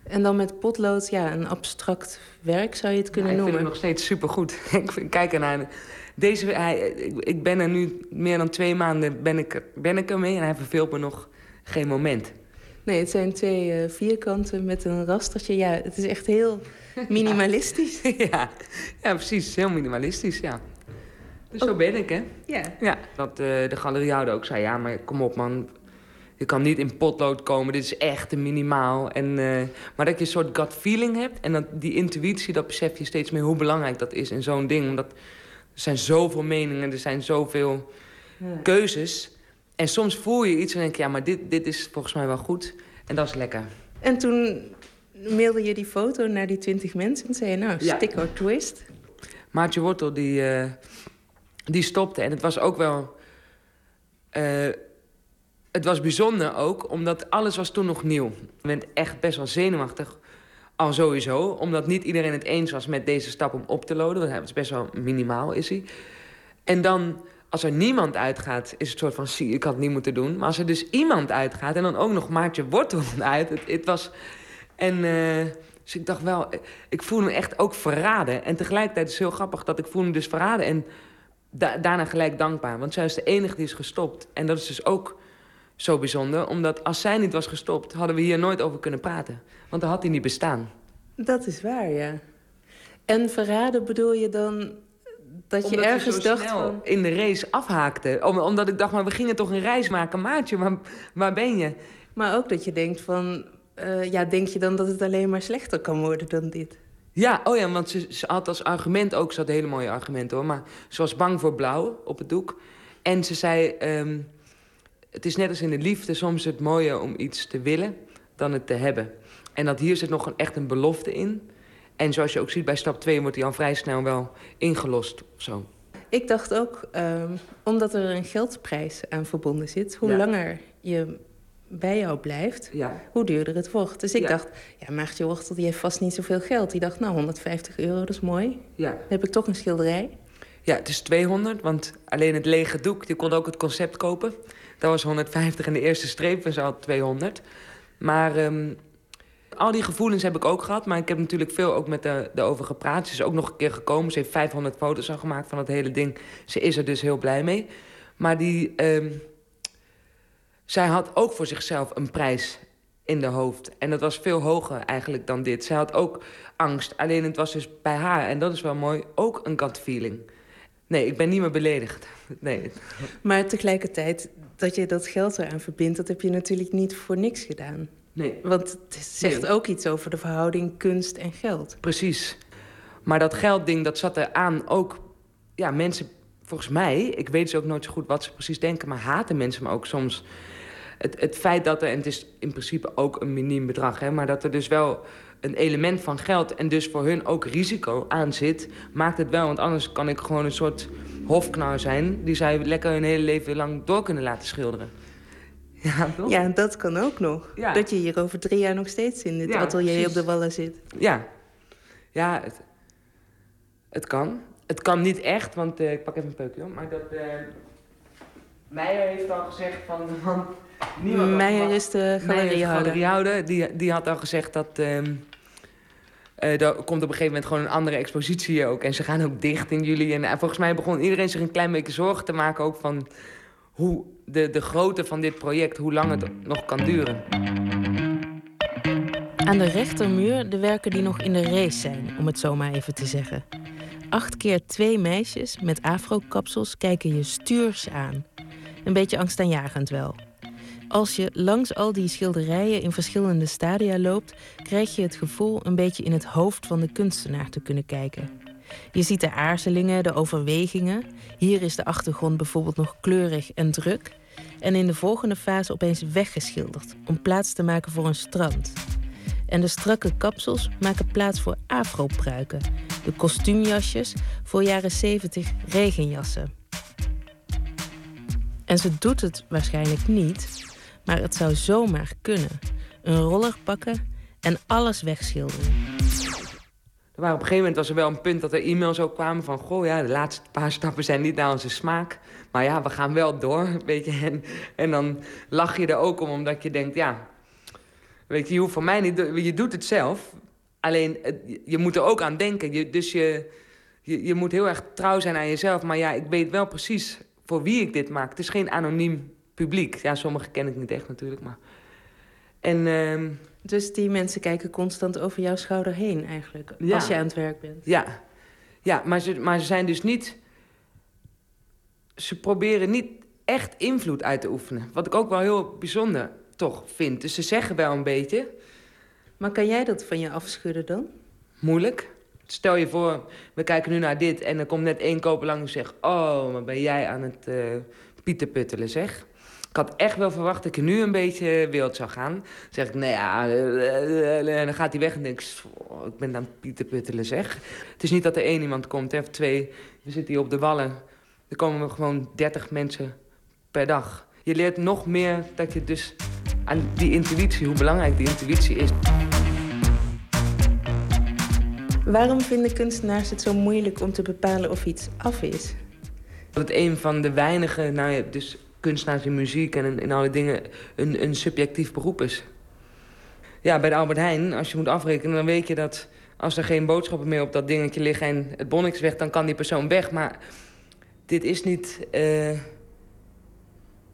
En dan met potlood, ja, een abstract werk zou je het kunnen noemen. Ik vind het nog steeds supergoed. [laughs] ik kijk ernaar. Deze, hij, ik ben er nu meer dan twee maanden ben ik, ben ik ermee en hij verveelt me nog geen moment. Nee, het zijn twee uh, vierkanten met een rastertje. Ja, het is echt heel [laughs] minimalistisch. [laughs] ja. ja, precies. Heel minimalistisch, ja. Dus zo ben ik, hè? Ja. ja dat uh, de galeriehouder ook zei, ja, maar kom op man, je kan niet in potlood komen, dit is echt te minimaal. En, uh, maar dat je een soort gut feeling hebt. En dat, die intuïtie, dat besef je steeds meer hoe belangrijk dat is in zo'n ding. Omdat er zijn zoveel meningen, er zijn zoveel keuzes. En soms voel je iets en denk je, ja, maar dit, dit is volgens mij wel goed. En dat is lekker. En toen mailde je die foto naar die twintig mensen en zei je, nou, ja. stick or twist. Maartje Wortel, die, uh, die stopte. En het was ook wel... Uh, het was bijzonder ook, omdat alles was toen nog nieuw. Je bent echt best wel zenuwachtig, al sowieso. Omdat niet iedereen het eens was met deze stap om op te loaden. Want hij was best wel minimaal, is hij. En dan, als er niemand uitgaat, is het soort van... zie, ik had het niet moeten doen. Maar als er dus iemand uitgaat en dan ook nog Maartje Wortel [laughs] uit... het, het was... En... Uh, dus ik dacht wel, ik voelde me echt ook verraden. En tegelijkertijd is het heel grappig dat ik voelde me dus verraden. En da daarna gelijk dankbaar. Want zij is de enige die is gestopt. En dat is dus ook zo bijzonder. Omdat als zij niet was gestopt, hadden we hier nooit over kunnen praten. Want dan had hij niet bestaan. Dat is waar, ja. En verraden bedoel je dan dat je ergens je dacht van... in de race afhaakte. Om, omdat ik dacht, maar we gingen toch een reis maken. Maatje, waar, waar ben je? Maar ook dat je denkt van... Uh, ja, denk je dan dat het alleen maar slechter kan worden dan dit? Ja, oh ja, want ze, ze had als argument ook, ze had hele mooie argumenten hoor, maar ze was bang voor blauw op het doek. En ze zei, ehm, het is net als in de liefde soms het mooie om iets te willen dan het te hebben. En dat hier zit nog een, echt een belofte in. En zoals je ook ziet bij stap 2 wordt die al vrij snel wel ingelost of zo. Ik dacht ook, ehm, omdat er een geldprijs aan verbonden zit, hoe Ja. langer je bij jou blijft, Ja. hoe duurder het wordt. Dus ik Ja. dacht, ja, Maartje Wortel die heeft vast niet zoveel geld. Die dacht, nou, 150 euro, dat is mooi. Ja. Dan heb ik toch een schilderij. Ja, het is 200, want alleen het lege doek, je kon ook het concept kopen. Dat was 150 en de eerste streep was al 200. Maar ehm, al die gevoelens heb ik ook gehad. Maar ik heb natuurlijk veel ook met de, over gepraat. Ze is ook nog een keer gekomen. Ze heeft 500 foto's al gemaakt van het hele ding. Ze is er dus heel blij mee. Maar die, ehm, zij had ook voor zichzelf een prijs in de hoofd. En dat was veel hoger eigenlijk dan dit. Zij had ook angst. Alleen het was dus bij haar, en dat is wel mooi, ook een gut feeling. Nee, ik ben niet meer beledigd. Nee. Maar tegelijkertijd, dat je dat geld eraan verbindt... dat heb je natuurlijk niet voor niks gedaan. Nee. Want het zegt Nee. ook iets over de verhouding kunst en geld. Precies. Maar dat geldding, dat zat er aan ook... Ja, mensen, volgens mij, ik weet dus ook nooit zo goed wat ze precies denken... maar haten mensen me ook soms. Het, het feit dat er, en het is in principe ook een miniem bedrag... Hè, maar dat er dus wel een element van geld en dus voor hun ook risico aan zit... maakt het wel, want anders kan ik gewoon een soort hofknar zijn... die zij lekker hun hele leven lang door kunnen laten schilderen. [laughs] Ja, toch? Ja, dat kan ook nog. Ja. Dat je hier over drie jaar nog steeds in dit Ja, atelier precies. op de Wallen zit. Ja, ja het, het kan. Het kan niet echt, want eh, ik pak even een peukje hoor. Maar dat. eh Meijer heeft al gezegd van. [laughs] Meijer is de galeriehouder. Die, die had al gezegd dat. ehm eh, er komt op een gegeven moment gewoon een andere expositie ook. En ze gaan ook dicht in juli. En eh, volgens mij begon iedereen zich een klein beetje zorgen te maken ook van hoe de, de grootte van dit project, hoe lang het nog kan duren. Aan de rechtermuur de werken die nog in de race zijn, om het zo maar even te zeggen. Acht keer twee meisjes met afro-kapsels kijken je stuurs aan. Een beetje angstaanjagend wel. Als je langs al die schilderijen in verschillende stadia loopt, krijg je het gevoel een beetje in het hoofd van de kunstenaar te kunnen kijken. Je ziet de aarzelingen, de overwegingen. Hier is de achtergrond bijvoorbeeld nog kleurig en druk. En in de volgende fase opeens weggeschilderd om plaats te maken voor een strand. En de strakke kapsels maken plaats voor afropruiken. De kostuumjasjes voor jaren 70 regenjassen. En ze doet het waarschijnlijk niet, maar het zou zomaar kunnen. Een roller pakken en alles wegschilderen. Er waren op een gegeven moment was er wel een punt dat er e-mails ook kwamen van... goh, ja, de laatste paar stappen zijn niet naar onze smaak. Maar ja, we gaan wel door, [laughs] weet je. En, en dan lach je er ook om, omdat je denkt, ja... Weet je, je hoeft voor mij niet... Je doet het zelf, alleen je moet er ook aan denken. Dus je, je, je moet heel erg trouw zijn aan jezelf. Maar ja, ik weet wel precies voor wie ik dit maak. Het is geen anoniem publiek. Ja, sommigen ken ik niet echt natuurlijk, maar... En... ehm, Dus die mensen kijken constant over jouw schouder heen eigenlijk, Ja. als je aan het werk bent. Ja, ja maar, ze, maar ze zijn dus niet. Ze proberen niet echt invloed uit te oefenen. Wat ik ook wel heel bijzonder toch vind. Dus ze zeggen wel een beetje. Maar kan jij dat van je afschudden dan? Moeilijk. Stel je voor, we kijken nu naar dit en er komt net één koper langs en zegt: Oh, maar ben jij aan het pieterputtelen, zeg. Ik had echt wel verwacht dat ik er nu een beetje wild zou gaan. Dan zeg ik, nou ja, eh, eh, en dan gaat hij weg en denk ik, "Oh, ik ben aan het pieterputtelen, zeg. Het is niet dat er één iemand komt, hè, of twee. We zitten hier op de wallen. Er komen gewoon 30 mensen per dag. Je leert nog meer dat je dus aan die intuïtie, hoe belangrijk die intuïtie is. Waarom vinden kunstenaars het zo moeilijk om te bepalen of iets af is? Dat het een van de weinige, nou ja, dus kunstenaars in muziek en in, in alle dingen, een, een subjectief beroep is. Ja, bij de Albert Heijn, als je moet afrekenen, dan weet je dat als er geen boodschappen meer op dat dingetje liggen en het bonnetje is weg, dan kan die persoon weg. Maar dit is niet. eh,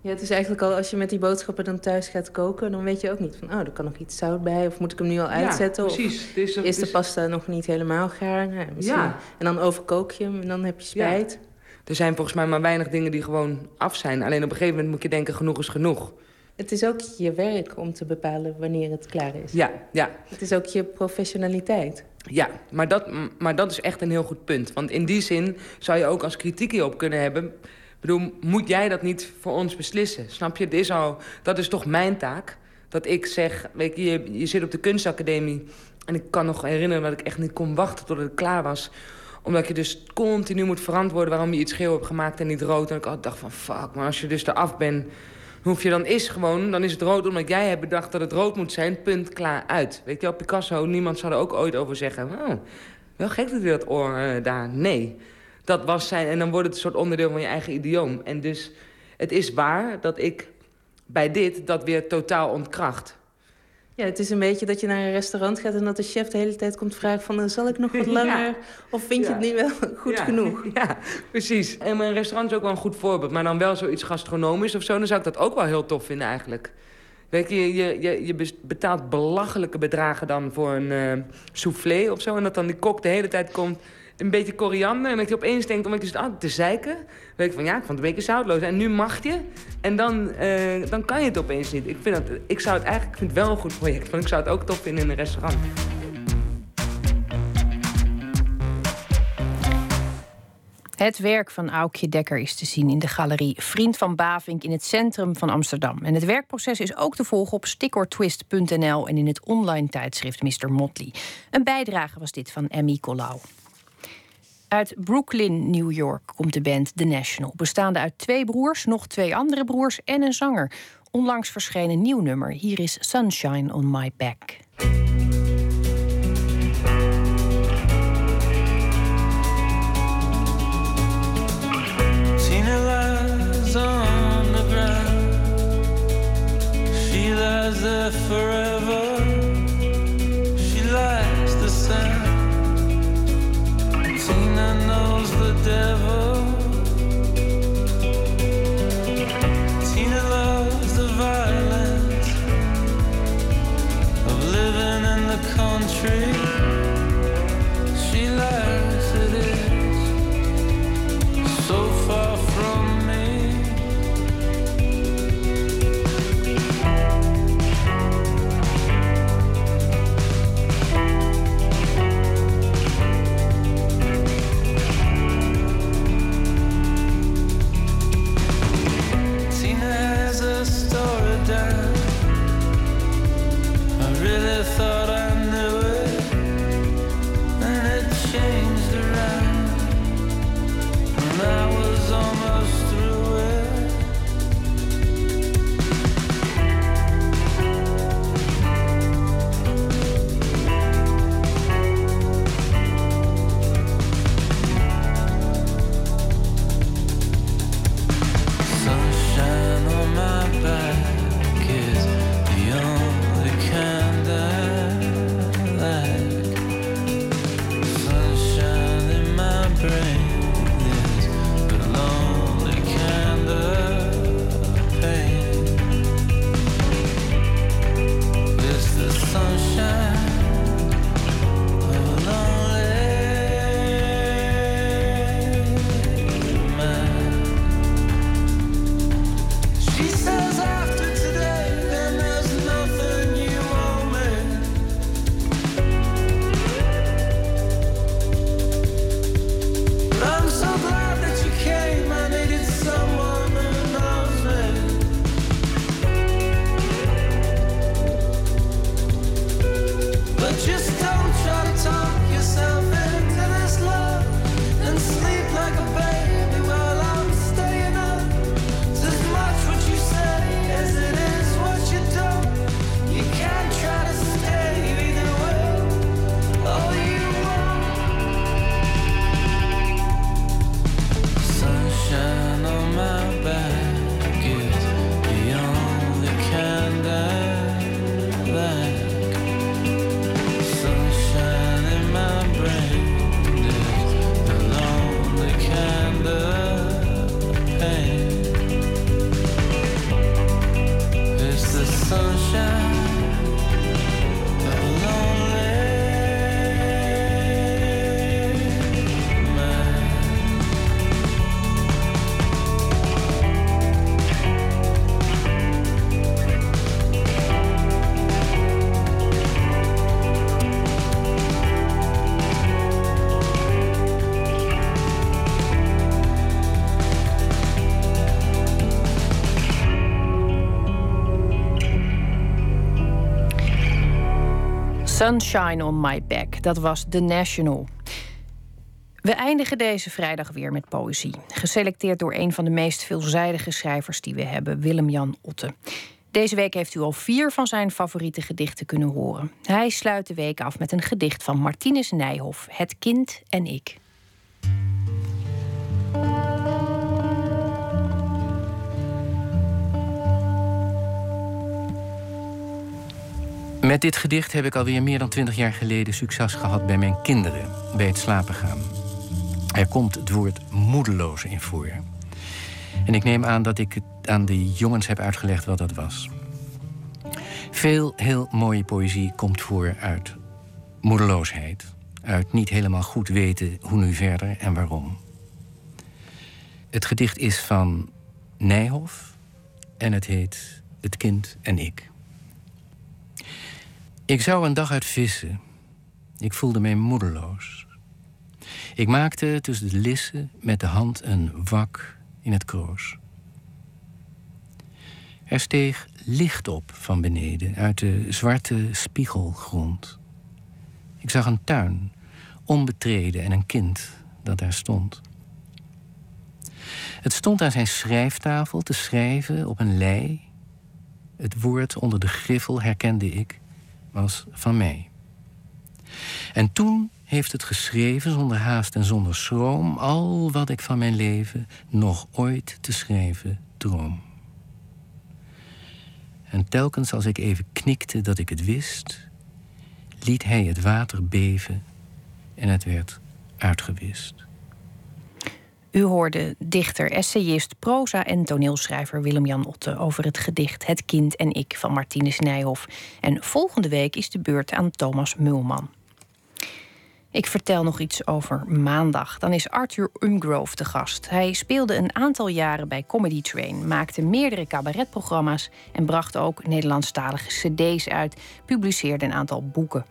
Ja, het is eigenlijk al als je met die boodschappen dan thuis gaat koken, dan weet je ook niet van, oh, er kan nog iets zout bij, of moet ik hem nu al Ja, uitzetten? precies. Of Het is er- is de is- pasta nog niet helemaal gaar? Nou. Ja. En dan overkook je hem en dan heb je spijt. Er zijn volgens mij maar weinig dingen die gewoon af zijn. Alleen op een gegeven moment moet je denken, genoeg is genoeg. Het is ook je werk om te bepalen wanneer het klaar is. Ja, ja. Het is ook je professionaliteit. Ja, maar dat, maar dat is echt een heel goed punt. Want in die zin zou je ook als kritiek hierop kunnen hebben... Ik bedoel, moet jij dat niet voor ons beslissen? Snap je? Dit is al, dat is toch mijn taak? Dat ik zeg, weet je, je, je zit op de kunstacademie... en ik kan nog herinneren dat ik echt niet kon wachten tot het klaar was omdat je dus continu moet verantwoorden waarom je iets geel hebt gemaakt en niet rood. En ik altijd dacht van fuck, maar als je dus eraf bent, hoef je dan is gewoon, dan is het rood omdat jij hebt bedacht dat het rood moet zijn. Punt, klaar, uit. Weet je wel, Picasso, niemand zou er ook ooit over zeggen. Oh, wel gek dat hij dat oor uh, daar. Nee, dat was zijn. En dan wordt het een soort onderdeel van je eigen idioom. En dus het is waar dat ik bij dit dat weer totaal ontkracht. Ja, het is een beetje dat je naar een restaurant gaat en dat de chef de hele tijd komt vragen van... "Nou, zal ik nog wat [laughs] langer? Of vind je het niet wel [laughs] goed Ja. genoeg? [laughs] Ja, precies. En mijn restaurant is ook wel een goed voorbeeld. Maar dan wel zoiets gastronomisch of zo, dan zou ik dat ook wel heel tof vinden eigenlijk. Weet je, je, je, je betaalt belachelijke bedragen dan voor een eh, soufflé of zo. En dat dan die kok de hele tijd komt, een beetje koriander. En dat je opeens denkt, omdat zit aan te zeiken. Weet ik van, ja, ik vond het een beetje zoutloos. En nu mag je. En dan, eh, dan kan je het opeens niet. Ik, vind dat, ik zou het eigenlijk, ik vind wel een goed project. Want ik zou het ook tof vinden in een restaurant. Het werk van Aukje Dekker is te zien in de galerie Vriend van Bavink in het centrum van Amsterdam. En het werkproces is ook te volgen op stickortwist.nl en in het online tijdschrift Mr. Motley. Een bijdrage was dit van Emmy Colau. Uit Brooklyn, New York komt de band The National, bestaande uit twee broers, nog twee andere broers en een zanger. Onlangs verscheen een nieuw nummer. Hier is Sunshine on My Back. Forever. The devil. thought Sunshine on My Back, dat was The National. We eindigen deze vrijdag weer met poëzie. Geselecteerd door een van de meest veelzijdige schrijvers die we hebben, Willem-Jan Otte. Deze week heeft u al vier van zijn favoriete gedichten kunnen horen. Hij sluit de week af met een gedicht van Martinus Nijhoff, Het kind en ik. Met dit gedicht heb ik alweer meer dan twintig jaar geleden succes gehad bij mijn kinderen, bij het slapen gaan. Er komt het woord moedeloos in voor. En ik neem aan dat ik het aan de jongens heb uitgelegd wat dat was. Veel heel mooie poëzie komt voor uit moedeloosheid, uit niet helemaal goed weten hoe nu verder en waarom. Het gedicht is van Nijhoff en het heet Het kind en ik. Ik zou een dag uit vissen. Ik voelde mij moedeloos. Ik maakte tussen de lissen met de hand een wak in het kroos. Er steeg licht op van beneden uit de zwarte spiegelgrond. Ik zag een tuin, onbetreden en een kind dat daar stond. Het stond aan zijn schrijftafel te schrijven op een lei. Het woord onder de griffel herkende ik was van mij. En toen heeft het geschreven zonder haast en zonder schroom al wat ik van mijn leven nog ooit te schrijven droom. En telkens als ik even knikte dat ik het wist, liet hij het water beven en het werd uitgewist. U hoorde dichter, essayist, proza en toneelschrijver Willem-Jan Otte over het gedicht Het kind en ik van Martinus Nijhoff. En volgende week is de beurt aan Thomas Mulman. Ik vertel nog iets over maandag. Dan is Arthur Umgrove de gast. Hij speelde een aantal jaren bij Comedy Train, maakte meerdere cabaretprogramma's en bracht ook Nederlandstalige CD's uit, publiceerde een aantal boeken.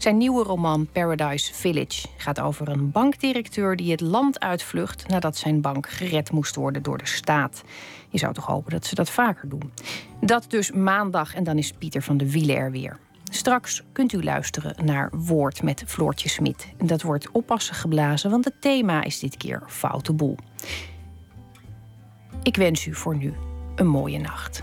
Zijn nieuwe roman Paradise Village gaat over een bankdirecteur die het land uitvlucht nadat zijn bank gered moest worden door de staat. Je zou toch hopen dat ze dat vaker doen. Dat dus maandag en dan is Pieter van de Wielen er weer. Straks kunt u luisteren naar Woord met Floortje Smit. Dat wordt oppassen geblazen, want het thema is dit keer foute boel. Ik wens u voor nu een mooie nacht.